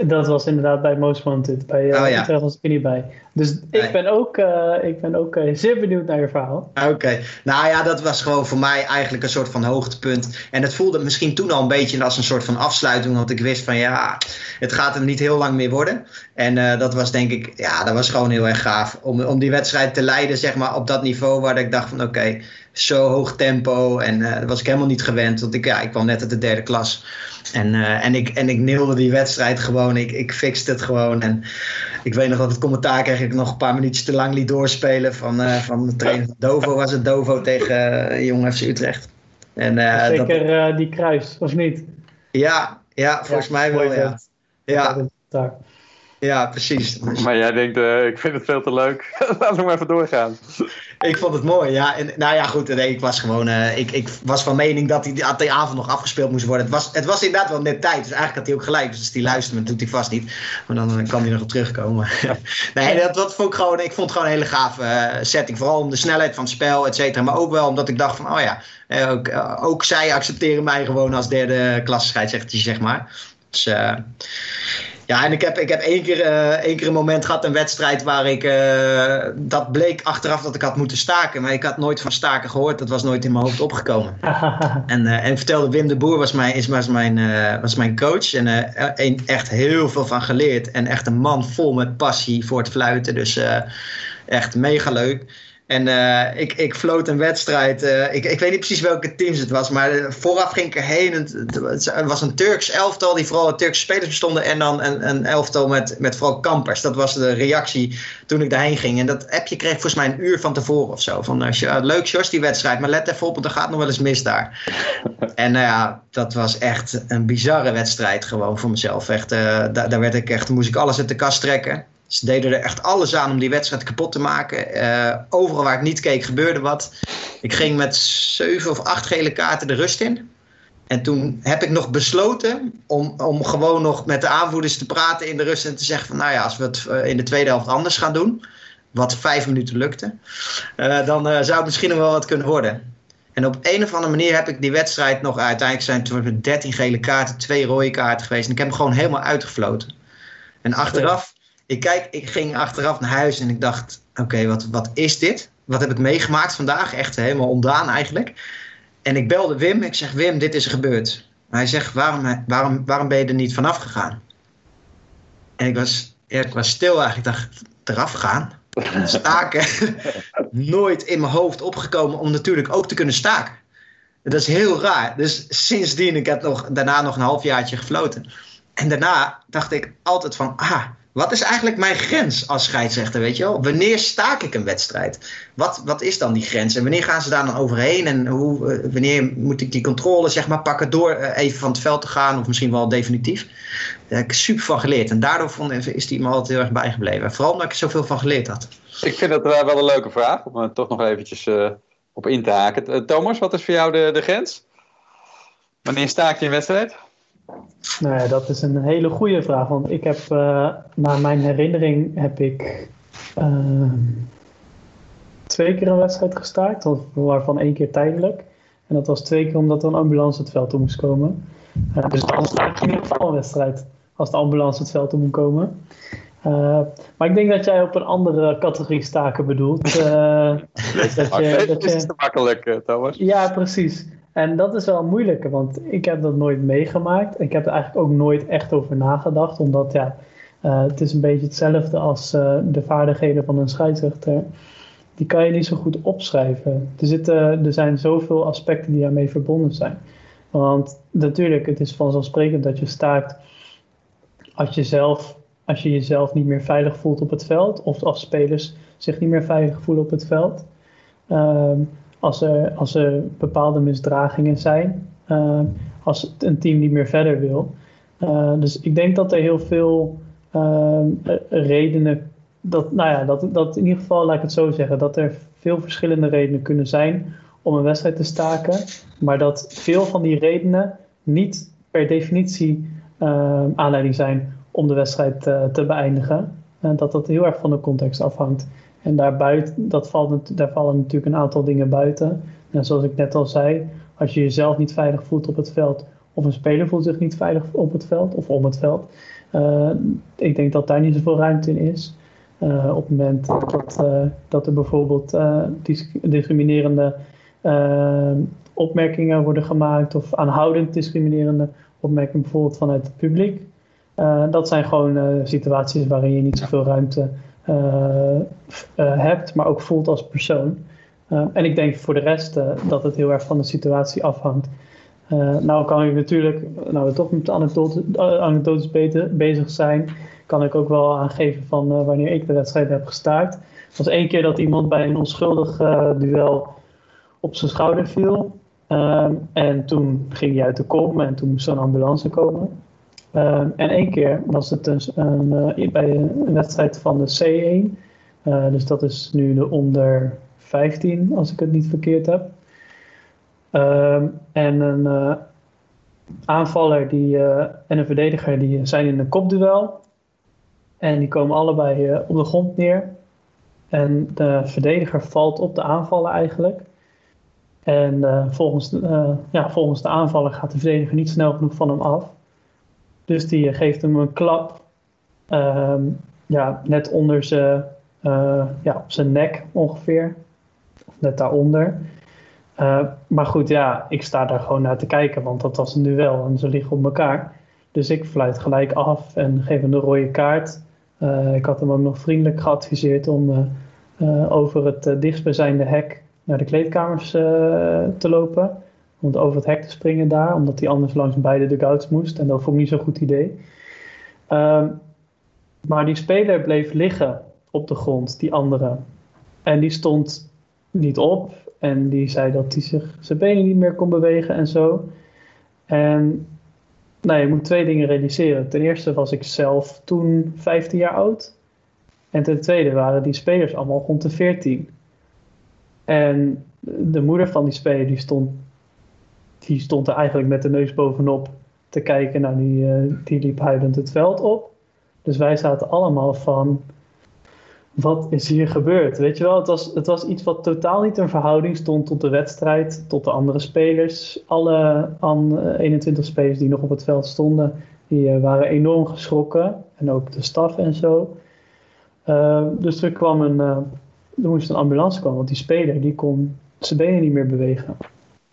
Dat was inderdaad bij Most Wanted. Bij uh, oh, ja. Was ik niet bij. Dus nee. ik ben ook, uh, ik ben ook uh, zeer benieuwd naar je verhaal. Oké. Okay. Nou ja, dat was gewoon voor mij eigenlijk een soort van hoogtepunt. En het voelde misschien toen al een beetje als een soort van afsluiting. Want ik wist van ja, het gaat er niet heel lang meer worden. En dat was denk ik, ja, dat was gewoon heel erg gaaf. Om, om die wedstrijd te leiden, zeg maar, op dat niveau waar ik dacht van oké, okay, zo hoog tempo. En dat was ik helemaal niet gewend. Want ik, ja, ik kwam net uit de derde klas. En, uh, en, ik, en ik neelde die wedstrijd gewoon. Ik, ik fixte het gewoon. En ik weet nog dat het commentaar kreeg ik nog een paar minuutjes te lang liet doorspelen. Van, uh, van de trainer Dovo was het Dovo tegen Jong FC Utrecht. En, Zeker dat... die kruis, of niet? Ja, ja volgens ja, mij wel. Ja. Ja. Ja. Precies. Maar jij denkt, uh, ik vind het veel te leuk. Laten we maar even doorgaan. Ik vond het mooi, ja. En, nou ja, goed. Nee, ik was gewoon... Uh, ik, ik was van mening dat die, dat die avond nog afgespeeld moest worden. Het was, het was inderdaad wel net tijd. Dus eigenlijk had hij ook gelijk. Dus als die luistert, dat doet hij vast niet. Maar dan, dan kan hij nog op terugkomen. nee, dat, dat vond ik gewoon... Ik vond het gewoon een hele gave uh, setting. Vooral om de snelheid van het spel, et cetera. Maar ook wel omdat ik dacht van... Oh ja, ook, ook zij accepteren mij gewoon als derde klasse scheidsrechter, zeg maar. Dus... Ja, en ik heb, ik heb één, keer, uh, één keer een moment gehad, een wedstrijd waar ik. Uh, dat bleek achteraf dat ik had moeten staken. Maar ik had nooit van staken gehoord. Dat was nooit in mijn hoofd opgekomen. en, uh, en vertelde Wim de Boer, was mijn, is, was mijn, was mijn coach. En een, echt heel veel van geleerd. En echt een man vol met passie voor het fluiten. Dus echt mega leuk. En uh, ik, ik floot een wedstrijd. Uh, ik, ik weet niet precies welke teams het was. Maar vooraf ging ik erheen. Het, was een Turks elftal die vooral Turkse spelers bestonden. En dan een, een elftal met, met vooral kampers. Dat was de reactie toen ik daarheen ging. En dat appje kreeg volgens mij een uur van tevoren of zo. Van, uh, leuk Jos die wedstrijd. Maar let even op, want er gaat nog wel eens mis daar. en nou ja, dat was echt een bizarre wedstrijd gewoon voor mezelf. Echt, daar, daar werd ik echt, moest ik alles uit de kast trekken. Ze deden er echt alles aan om die wedstrijd kapot te maken. overal waar ik niet keek gebeurde wat. Ik ging met zeven of acht gele kaarten de rust in. En toen heb ik nog besloten om, om gewoon nog met de aanvoerders te praten in de rust en te zeggen van nou ja, als we het in de tweede helft anders gaan doen, wat vijf minuten lukte, uh, dan zou het misschien nog wel wat kunnen worden. En op een of andere manier heb ik die wedstrijd nog uiteindelijk zijn het 13 gele kaarten, twee rode kaarten geweest. En ik heb hem gewoon helemaal uitgefloten. En achteraf, ik kijk, ik ging achteraf naar huis en ik dacht, oké, wat, wat is dit? Wat heb ik meegemaakt vandaag? Echt helemaal ondaan eigenlijk. En ik belde Wim, ik zeg, Wim, dit is er gebeurd. hij zegt, waarom, waarom, waarom ben je er niet vanaf gegaan? En ik was, ja, ik was stil eigenlijk, ik dacht, eraf gaan? staken nooit in mijn hoofd opgekomen om natuurlijk ook te kunnen staken. Dat is heel raar. Dus sindsdien, ik heb nog, daarna nog een halfjaartje gefloten. En daarna dacht ik altijd van, ah, wat is eigenlijk mijn grens als scheidsrechter, weet je wel? Wanneer staak ik een wedstrijd? Wat, wat is dan die grens? En wanneer gaan ze daar dan overheen? En hoe, eh, wanneer moet ik die controle zeg maar, pakken door eh, even van het veld te gaan? Of misschien wel definitief? Daar heb ik super van geleerd. En daardoor vond, is die me altijd heel erg bijgebleven. Vooral omdat ik er zoveel van geleerd had. Ik vind dat wel een leuke vraag, om er toch nog eventjes op in te haken. Thomas, wat is voor jou de, de grens? Wanneer staak je een wedstrijd? Nou ja, dat is een hele goede vraag. Want ik heb, uh, naar mijn herinnering, heb ik uh, twee keer een wedstrijd gestaakt. Waarvan één keer tijdelijk. En dat was twee keer omdat er een ambulance het veld toe moest komen. Uh, dus dan sta ik in ieder geval een wedstrijd. Als de ambulance het veld toe moet komen. Uh, maar ik denk dat jij op een andere categorie staken bedoelt. Uh, dat, dat, je, dat is te makkelijk, Thomas. Ja, precies. En dat is wel moeilijk, want ik heb dat nooit meegemaakt. Ik heb er eigenlijk ook nooit echt over nagedacht, omdat ja, uh, het is een beetje hetzelfde als uh, de vaardigheden van een scheidsrechter. Die kan je niet zo goed opschrijven. Er, zitten, er zijn zoveel aspecten die daarmee verbonden zijn. Want natuurlijk, het is vanzelfsprekend dat je staakt als je, zelf, als je jezelf niet meer veilig voelt op het veld, of als spelers zich niet meer veilig voelen op het veld. Uh, als er, als er bepaalde misdragingen zijn, uh, als een team niet meer verder wil. Uh, dus ik denk dat er heel veel uh, redenen, dat, nou ja, dat, dat in ieder geval, laat ik het zo zeggen, dat er veel verschillende redenen kunnen zijn om een wedstrijd te staken, maar dat veel van die redenen niet per definitie aanleiding zijn om de wedstrijd te beëindigen. En dat dat heel erg van de context afhangt. En daarbuiten, dat valt, daar vallen natuurlijk een aantal dingen buiten. En zoals ik net al zei, als je jezelf niet veilig voelt op het veld, of een speler voelt zich niet veilig op het veld of om het veld, uh, ik denk dat daar niet zoveel ruimte in is. Uh, op het moment dat, uh, dat er bijvoorbeeld discriminerende opmerkingen worden gemaakt, of aanhoudend discriminerende opmerkingen bijvoorbeeld vanuit het publiek. dat zijn gewoon situaties waarin je niet zoveel ruimte uh, hebt, maar ook voelt als persoon. Uh, en ik denk voor de rest dat het heel erg van de situatie afhangt. nou kan ik natuurlijk, nou we toch met anekdotes bezig zijn, kan ik ook wel aangeven van wanneer ik de wedstrijd heb gestaakt. Het was één keer dat iemand bij een onschuldig duel op zijn schouder viel. Um, en toen ging hij uit de kom en toen moest er een ambulance komen. Uh, en één keer was het dus uh, bij een wedstrijd van de C1. Uh, dus dat is nu de onder 15, als ik het niet verkeerd heb. Ehm, en een eh, aanvaller die, en een verdediger die zijn in een kopduel. En die komen allebei op de grond neer. En de verdediger valt op de aanvaller eigenlijk. En volgens, ja, volgens de aanvaller gaat de verdediger niet snel genoeg van hem af. Dus die geeft hem een klap. Um, ja, net onder zijn, uh, ja, op zijn nek ongeveer. Of net daaronder. Uh, maar goed, ja, ik sta daar gewoon naar te kijken, want dat was een duel en ze liggen op elkaar. Dus ik fluit gelijk af en geef hem de rode kaart. Ik had hem ook nog vriendelijk geadviseerd om over het dichtstbijzijnde hek naar de kleedkamers te lopen om over het hek te springen daar, omdat hij anders langs beide dugouts moest. En dat vond ik niet zo'n goed idee. Um, maar die speler bleef liggen op de grond, die andere. En die stond niet op en die zei dat hij zich zijn benen niet meer kon bewegen en zo. En nou, je moet twee dingen realiseren. Ten eerste was ik zelf toen 15 jaar oud. En ten tweede waren die spelers allemaal rond de 14. En de moeder van die speler die stond, die stond er eigenlijk met de neus bovenop te kijken. Nou, die, uh, die liep huilend het veld op. Dus wij zaten allemaal van, wat is hier gebeurd? Weet je wel, het was, het was iets wat totaal niet in verhouding stond tot de wedstrijd, tot de andere spelers. Alle an, 21 spelers die nog op het veld stonden, die uh, waren enorm geschrokken. En ook de staf en zo. Dus er kwam een, er moest een ambulance komen, want die speler die kon zijn benen niet meer bewegen.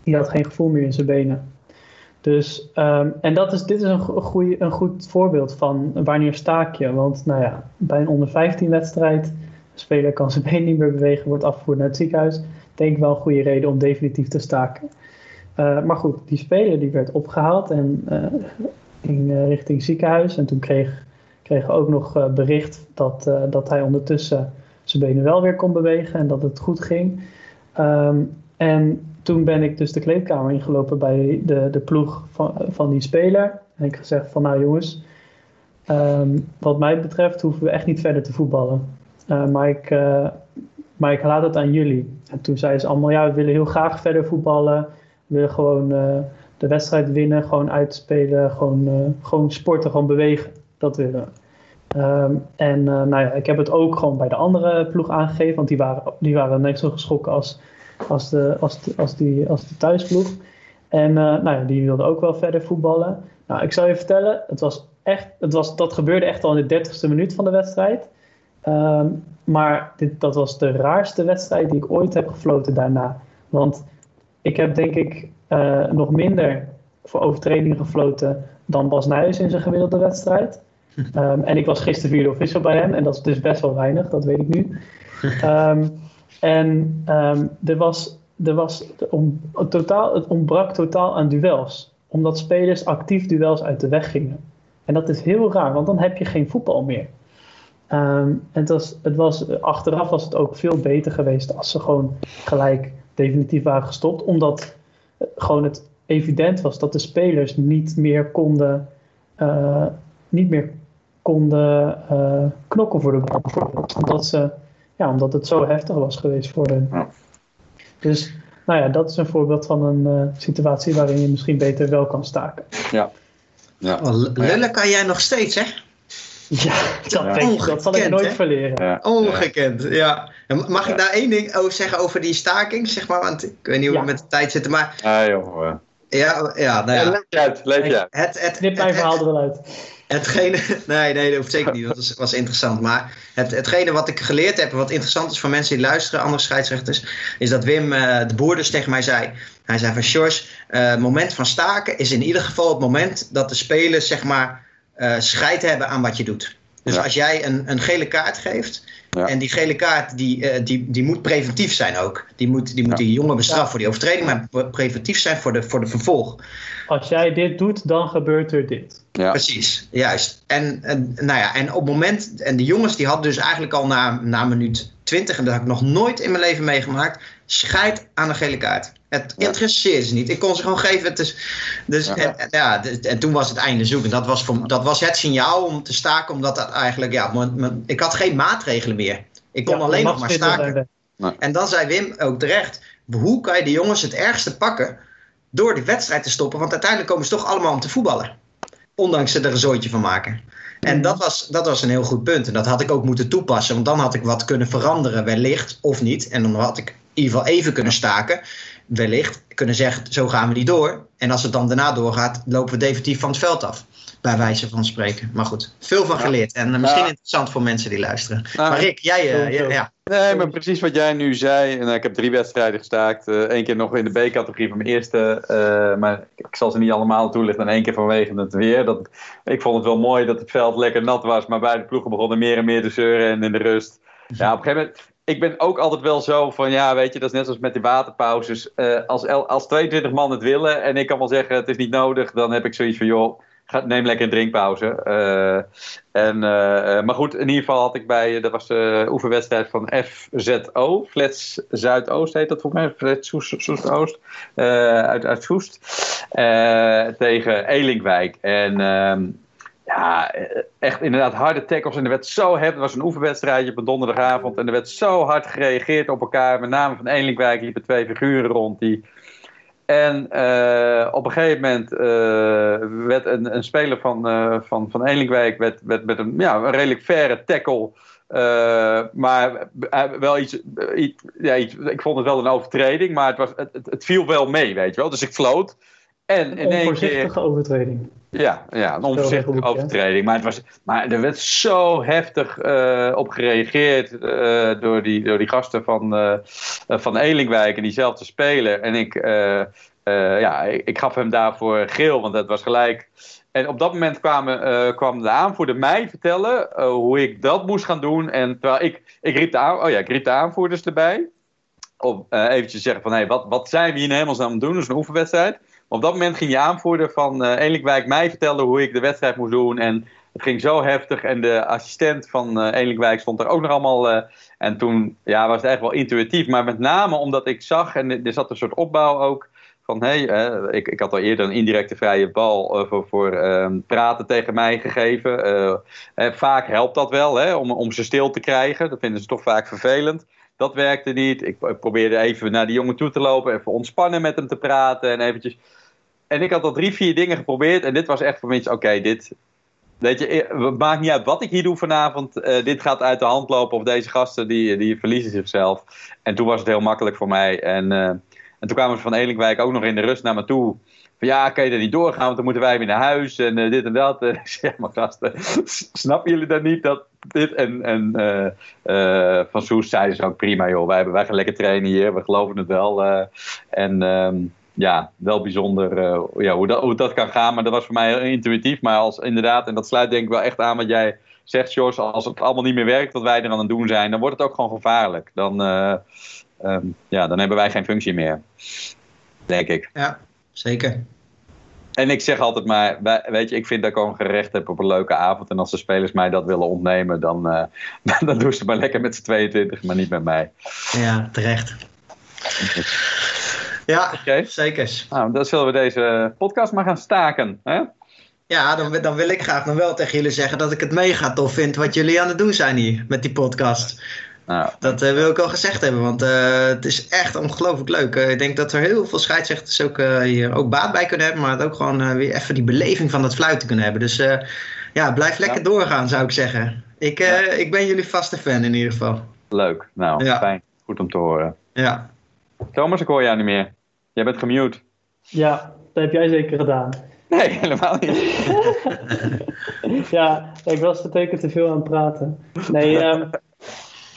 Die had geen gevoel meer in zijn benen. Dus, um, en dat is, dit is een, goeie, een goed voorbeeld van wanneer staak je. Want nou ja, bij een onder 15 wedstrijd, een speler kan zijn been niet meer bewegen, wordt afgevoerd naar het ziekenhuis. Denk wel een goede reden om definitief te staken. Uh, maar goed, die speler die werd opgehaald en uh, ging uh, richting ziekenhuis. En toen kreeg, kreeg ook nog bericht dat, dat hij ondertussen zijn benen wel weer kon bewegen en dat het goed ging. Um, en toen ben ik dus de kleedkamer ingelopen bij de, de ploeg van, van die speler. En ik gezegd van nou jongens, um, wat mij betreft hoeven we echt niet verder te voetballen. Uh, maar, ik, uh, maar ik laat het aan jullie. En toen zeiden ze allemaal ja, we willen heel graag verder voetballen. We willen gewoon uh, de wedstrijd winnen, gewoon uitspelen, gewoon, gewoon sporten, gewoon bewegen. Dat willen we. Um, en nou ja, ik heb het ook gewoon bij de andere ploeg aangegeven, want die waren, die waren net zo geschrokken als, als, de, als, de, als, die, als de thuisploeg. En uh, nou ja, die wilde ook wel verder voetballen. Nou, ik zal je vertellen, het was echt, het was, dat gebeurde echt al in de dertigste minuut van de wedstrijd. Um, maar dit, dat was de raarste wedstrijd die ik ooit heb gefloten daarna. Want ik heb denk ik uh, nog minder voor overtredingen gefloten dan Bas Nijhuis in zijn gemiddelde wedstrijd. Um, en ik was gisteren vierde official bij hem en dat is dus best wel weinig, dat weet ik nu. Um, en um, er was, er was totaal, het ontbrak totaal aan duels. Omdat spelers actief duels uit de weg gingen. En dat is heel raar, want dan heb je geen voetbal meer. En het was, het was, achteraf was het ook veel beter geweest als ze gewoon gelijk definitief waren gestopt. Omdat gewoon het evident was dat de spelers niet meer konden, uh, niet meer konden uh, knokken voor de bal. Omdat ze ja, omdat het zo heftig was geweest voor hen. Ja. Dus nou ja, dat is een voorbeeld van een uh, situatie waarin je misschien beter wel kan staken. Ja. ja. Oh, lullen kan jij nog steeds, hè? Ja, dat, ja. Ik, dat zal ik nooit hè? verleren. Ja. Ongekend, ja. Mag ik daar één ding over zeggen over die staking, zeg maar? Want ik weet niet hoe we met de tijd zitten, maar... Ah, joh. Ja, ja, nou ja. leef je uit, leef je uit. Het, het, Knip mijn verhaal er wel uit. Hetgene, nee, nee, dat hoeft zeker niet. Dat was, was interessant. Maar het, hetgene wat ik geleerd heb, wat interessant is voor mensen die luisteren, andere scheidsrechters, is dat Wim uh, de Boer dus tegen mij zei. Hij zei van Sjors, uh, moment van staken is in ieder geval het moment dat de spelers zeg maar uh, scheid hebben aan wat je doet. Dus ja. als jij een, een gele kaart geeft, ja. En die gele kaart die, die, die moet preventief zijn ook. Die moet, die, moet ja. die jongen bestraffen voor die overtreding, maar preventief zijn voor de, voor de vervolg. Als jij dit doet, dan gebeurt er dit. Precies, juist. En, en, nou ja, en op het moment, en de jongens die hadden dus eigenlijk al na, na minuut 20, en dat heb ik nog nooit in mijn leven meegemaakt, scheid aan een gele kaart. Het interesseert ze niet. Ik kon ze gewoon geven. Het is, dus, ja. En, ja, en toen was het einde zoeken. Dat was, voor, dat was het signaal om te staken, omdat dat eigenlijk, ja, mijn, mijn, ik had geen maatregelen meer. Ik kon ja, alleen nog maar staken. Nee. En dan zei Wim ook terecht: hoe kan je de jongens het ergste pakken door die wedstrijd te stoppen? Want uiteindelijk komen ze toch allemaal om te voetballen. Ondanks ze er een zooitje van maken. En dat was, dat was een heel goed punt. En dat had ik ook moeten toepassen. Want dan had ik wat kunnen veranderen, wellicht, of niet. En dan had ik in ieder geval even kunnen staken wellicht kunnen zeggen, zo gaan we niet door. En als het dan daarna doorgaat, lopen we definitief van het veld af. Bij wijze van spreken. Maar goed, veel van geleerd. En uh, misschien ja. interessant voor mensen die luisteren. Nou, maar Rick, jij... Uh, ja. Nee, maar precies wat jij nu zei. En, uh, ik heb drie wedstrijden gestaakt. Eén keer nog in de B-categorie van mijn eerste. maar ik zal ze niet allemaal toelichten. En één keer vanwege het weer. Dat, ik vond het wel mooi dat het veld lekker nat was. Maar beide ploegen begonnen meer en meer te zeuren. En in de rust. Ja, op een gegeven moment ik ben ook altijd wel zo van, ja, weet je, dat is net zoals met die waterpauzes. Uh, als, als 22 man het willen en ik kan wel zeggen, het is niet nodig, dan heb ik zoiets van, joh, ga, neem lekker een drinkpauze. Uh, en, uh, maar goed, in ieder geval had ik bij, dat was de oefenwedstrijd van FZO, Flats Zuidoost heet dat volgens mij, Flats Soest-Oost, uit, uit Soest, tegen Elinkwijk. En... ja, echt inderdaad harde tackles. En er werd zo heftig. Het was een oefenwedstrijdje op een donderdagavond. En er werd zo hard gereageerd op elkaar. Met name van Eenlinkwijk liepen twee figuren rond. Die... En uh, op een gegeven moment uh, werd een, een, speler van, uh, van, van werd, werd met een, ja, een redelijk verre tackle. maar wel iets, iets, ja, iets, Ik vond het wel een overtreding, maar het, was, het, het, het viel wel mee, weet je wel. Dus ik floot. En een onvoorzichtige overtreding. Ja, ja een onvoorzichtige overtreding. Maar, het was, maar er werd zo heftig uh, op gereageerd uh, door, die, door die gasten van, uh, van Elingwijk en diezelfde speler. En ik, ja, ik, ik, gaf hem daarvoor geel, want dat was gelijk. En op dat moment kwamen, kwam de aanvoerder mij vertellen hoe ik dat moest gaan doen. En terwijl ik, ik, riep, de aan, oh ja, ik riep de aanvoerders erbij. Om eventjes zeggen van, hé, hey, wat, wat zijn we hier in hemelsnaam aan het doen? Dat is een oefenwedstrijd. Op dat moment ging je aanvoerder van uh, mij vertellen hoe ik de wedstrijd moest doen. En het ging zo heftig. En de assistent van uh, stond er ook nog allemaal. Uh, en toen ja, was het echt wel intuïtief. Maar met name omdat ik zag, en er zat een soort opbouw ook. Van hé, hey, ik, ik had al eerder een indirecte vrije bal voor, voor ehm, praten tegen mij gegeven. vaak helpt dat wel hè, om, om ze stil te krijgen. Dat vinden ze toch vaak vervelend. Dat werkte niet. Ik probeerde even naar die jongen toe te lopen, even ontspannen met hem te praten en eventjes en ik had al drie, vier dingen geprobeerd. En dit was echt voor mij oké, dit... Weet je, eh, het maakt niet uit wat ik hier doe vanavond. Uh, dit gaat uit de hand lopen of deze gasten die, die verliezen zichzelf. En toen was het heel makkelijk voor mij. En, uh, en toen kwamen ze van Elinkwijk ook nog in de rust naar me toe. Van ja, kan je er niet doorgaan, want dan moeten wij weer naar huis en dit en dat. En ik zeg, maar gasten, snappen jullie dan niet dat dit en, en Van Soes zeiden ze ook prima joh, wij, hebben, wij gaan lekker trainen hier, we geloven het wel. en ehm, ja, wel bijzonder uh, ja, hoe, dat, hoe dat kan gaan. Maar dat was voor mij heel intuïtief. Maar als inderdaad, en dat sluit denk ik wel echt aan wat jij zegt, George. Als het allemaal niet meer werkt wat wij er aan het doen zijn, dan wordt het ook gewoon gevaarlijk. Dan, uh, um, ja, dan hebben wij geen functie meer. Denk ik. Ja, zeker. En ik zeg altijd maar, weet je, ik vind dat ik gewoon gerecht heb op een leuke avond. En als de spelers mij dat willen ontnemen, dan, uh, dan doen ze maar lekker met z'n 22, maar niet met mij. Ja, terecht. Ja, okay. zeker. Nou, dan zullen we deze podcast maar gaan staken. Hè? Ja, dan, dan wil ik graag nog wel tegen jullie zeggen dat ik het mega tof vind wat jullie aan het doen zijn hier met die podcast. Nou, dat uh, wil ik al gezegd hebben, want uh, het is echt ongelooflijk leuk. Uh, ik denk dat er heel veel scheidsrechters ook, hier ook baat bij kunnen hebben, maar ook gewoon weer even die beleving van dat fluiten kunnen hebben. Dus ja, blijf lekker ja. doorgaan, zou ik zeggen. Ik, ja. ik ben jullie vaste fan in ieder geval. Leuk, nou fijn. Goed om te horen. Ja. Thomas, ik hoor jou niet meer. Jij bent gemute. Ja, dat heb jij zeker gedaan. Nee, helemaal niet. ja, ik was er te veel aan het praten. Nee, um,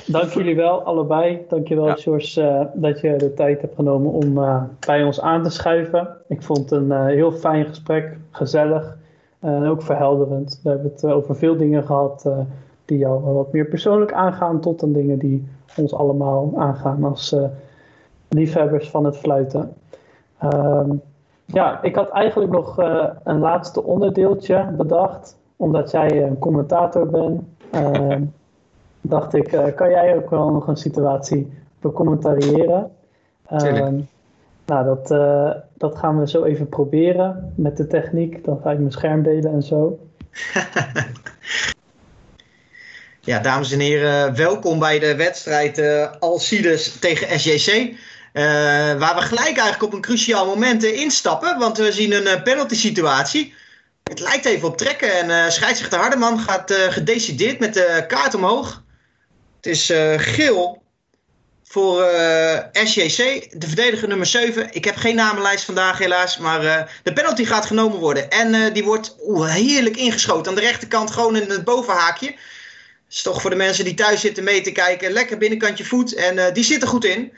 dank jullie wel, allebei. Dank je wel, ja. George, uh, dat je de tijd hebt genomen om uh, bij ons aan te schuiven. Ik vond het een uh, heel fijn gesprek, gezellig en ook verhelderend. We hebben het over veel dingen gehad die jou wat meer persoonlijk aangaan, tot aan dingen die ons allemaal aangaan als liefhebbers van het fluiten. Um, ja, ik had eigenlijk nog uh, een laatste onderdeeltje bedacht. Omdat jij een commentator bent, uh, dacht ik, uh, kan jij ook wel nog een situatie becommentariëren? Um, nou, dat, dat gaan we zo even proberen met de techniek. Dan ga ik mijn scherm delen en zo. ja, dames en heren, welkom bij de wedstrijd Alcides tegen SJC. Uh, waar we gelijk eigenlijk op een cruciaal moment uh, instappen. Want we zien een uh, penalty situatie. Het lijkt even op trekken. En scheidsrechter Hardeman gaat gedecideerd met de kaart omhoog. Het is geel voor SJC. De verdediger nummer 7. Ik heb geen namenlijst vandaag helaas. Maar de penalty gaat genomen worden. En die wordt heerlijk ingeschoten. Aan de rechterkant gewoon in het bovenhaakje. is toch voor de mensen die thuis zitten mee te kijken. Lekker binnenkantje voet. En die zit er goed in.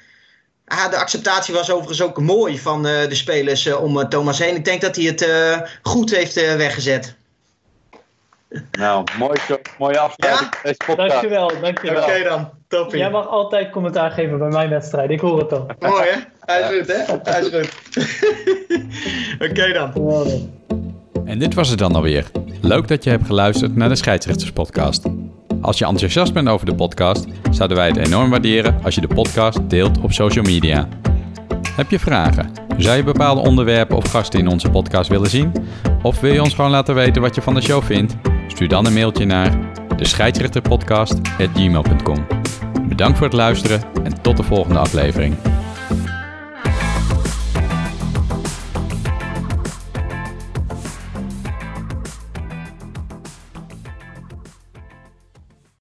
Ah, de acceptatie was overigens ook mooi van uh, de spelers uh, om uh, Thomas heen. Ik denk dat hij het goed heeft weggezet. Nou, mooi, mooie afsluiting. Ja? Dankjewel, dankjewel. Oké okay dan, toppie. Jij mag altijd commentaar geven bij mijn wedstrijd, ik hoor het al. mooi hè? Hij is goed hè? Hij is goed. Oké okay dan. En dit was het dan alweer. Leuk dat je hebt geluisterd naar de Scheidsrechterspodcast. Als je enthousiast bent over de podcast, zouden wij het enorm waarderen als je de podcast deelt op social media. Heb je vragen? Zou je bepaalde onderwerpen of gasten in onze podcast willen zien? Of wil je ons gewoon laten weten wat je van de show vindt? Stuur dan een mailtje naar de scheidsrechterpodcast.gmail.com. Bedankt voor het luisteren en tot de volgende aflevering.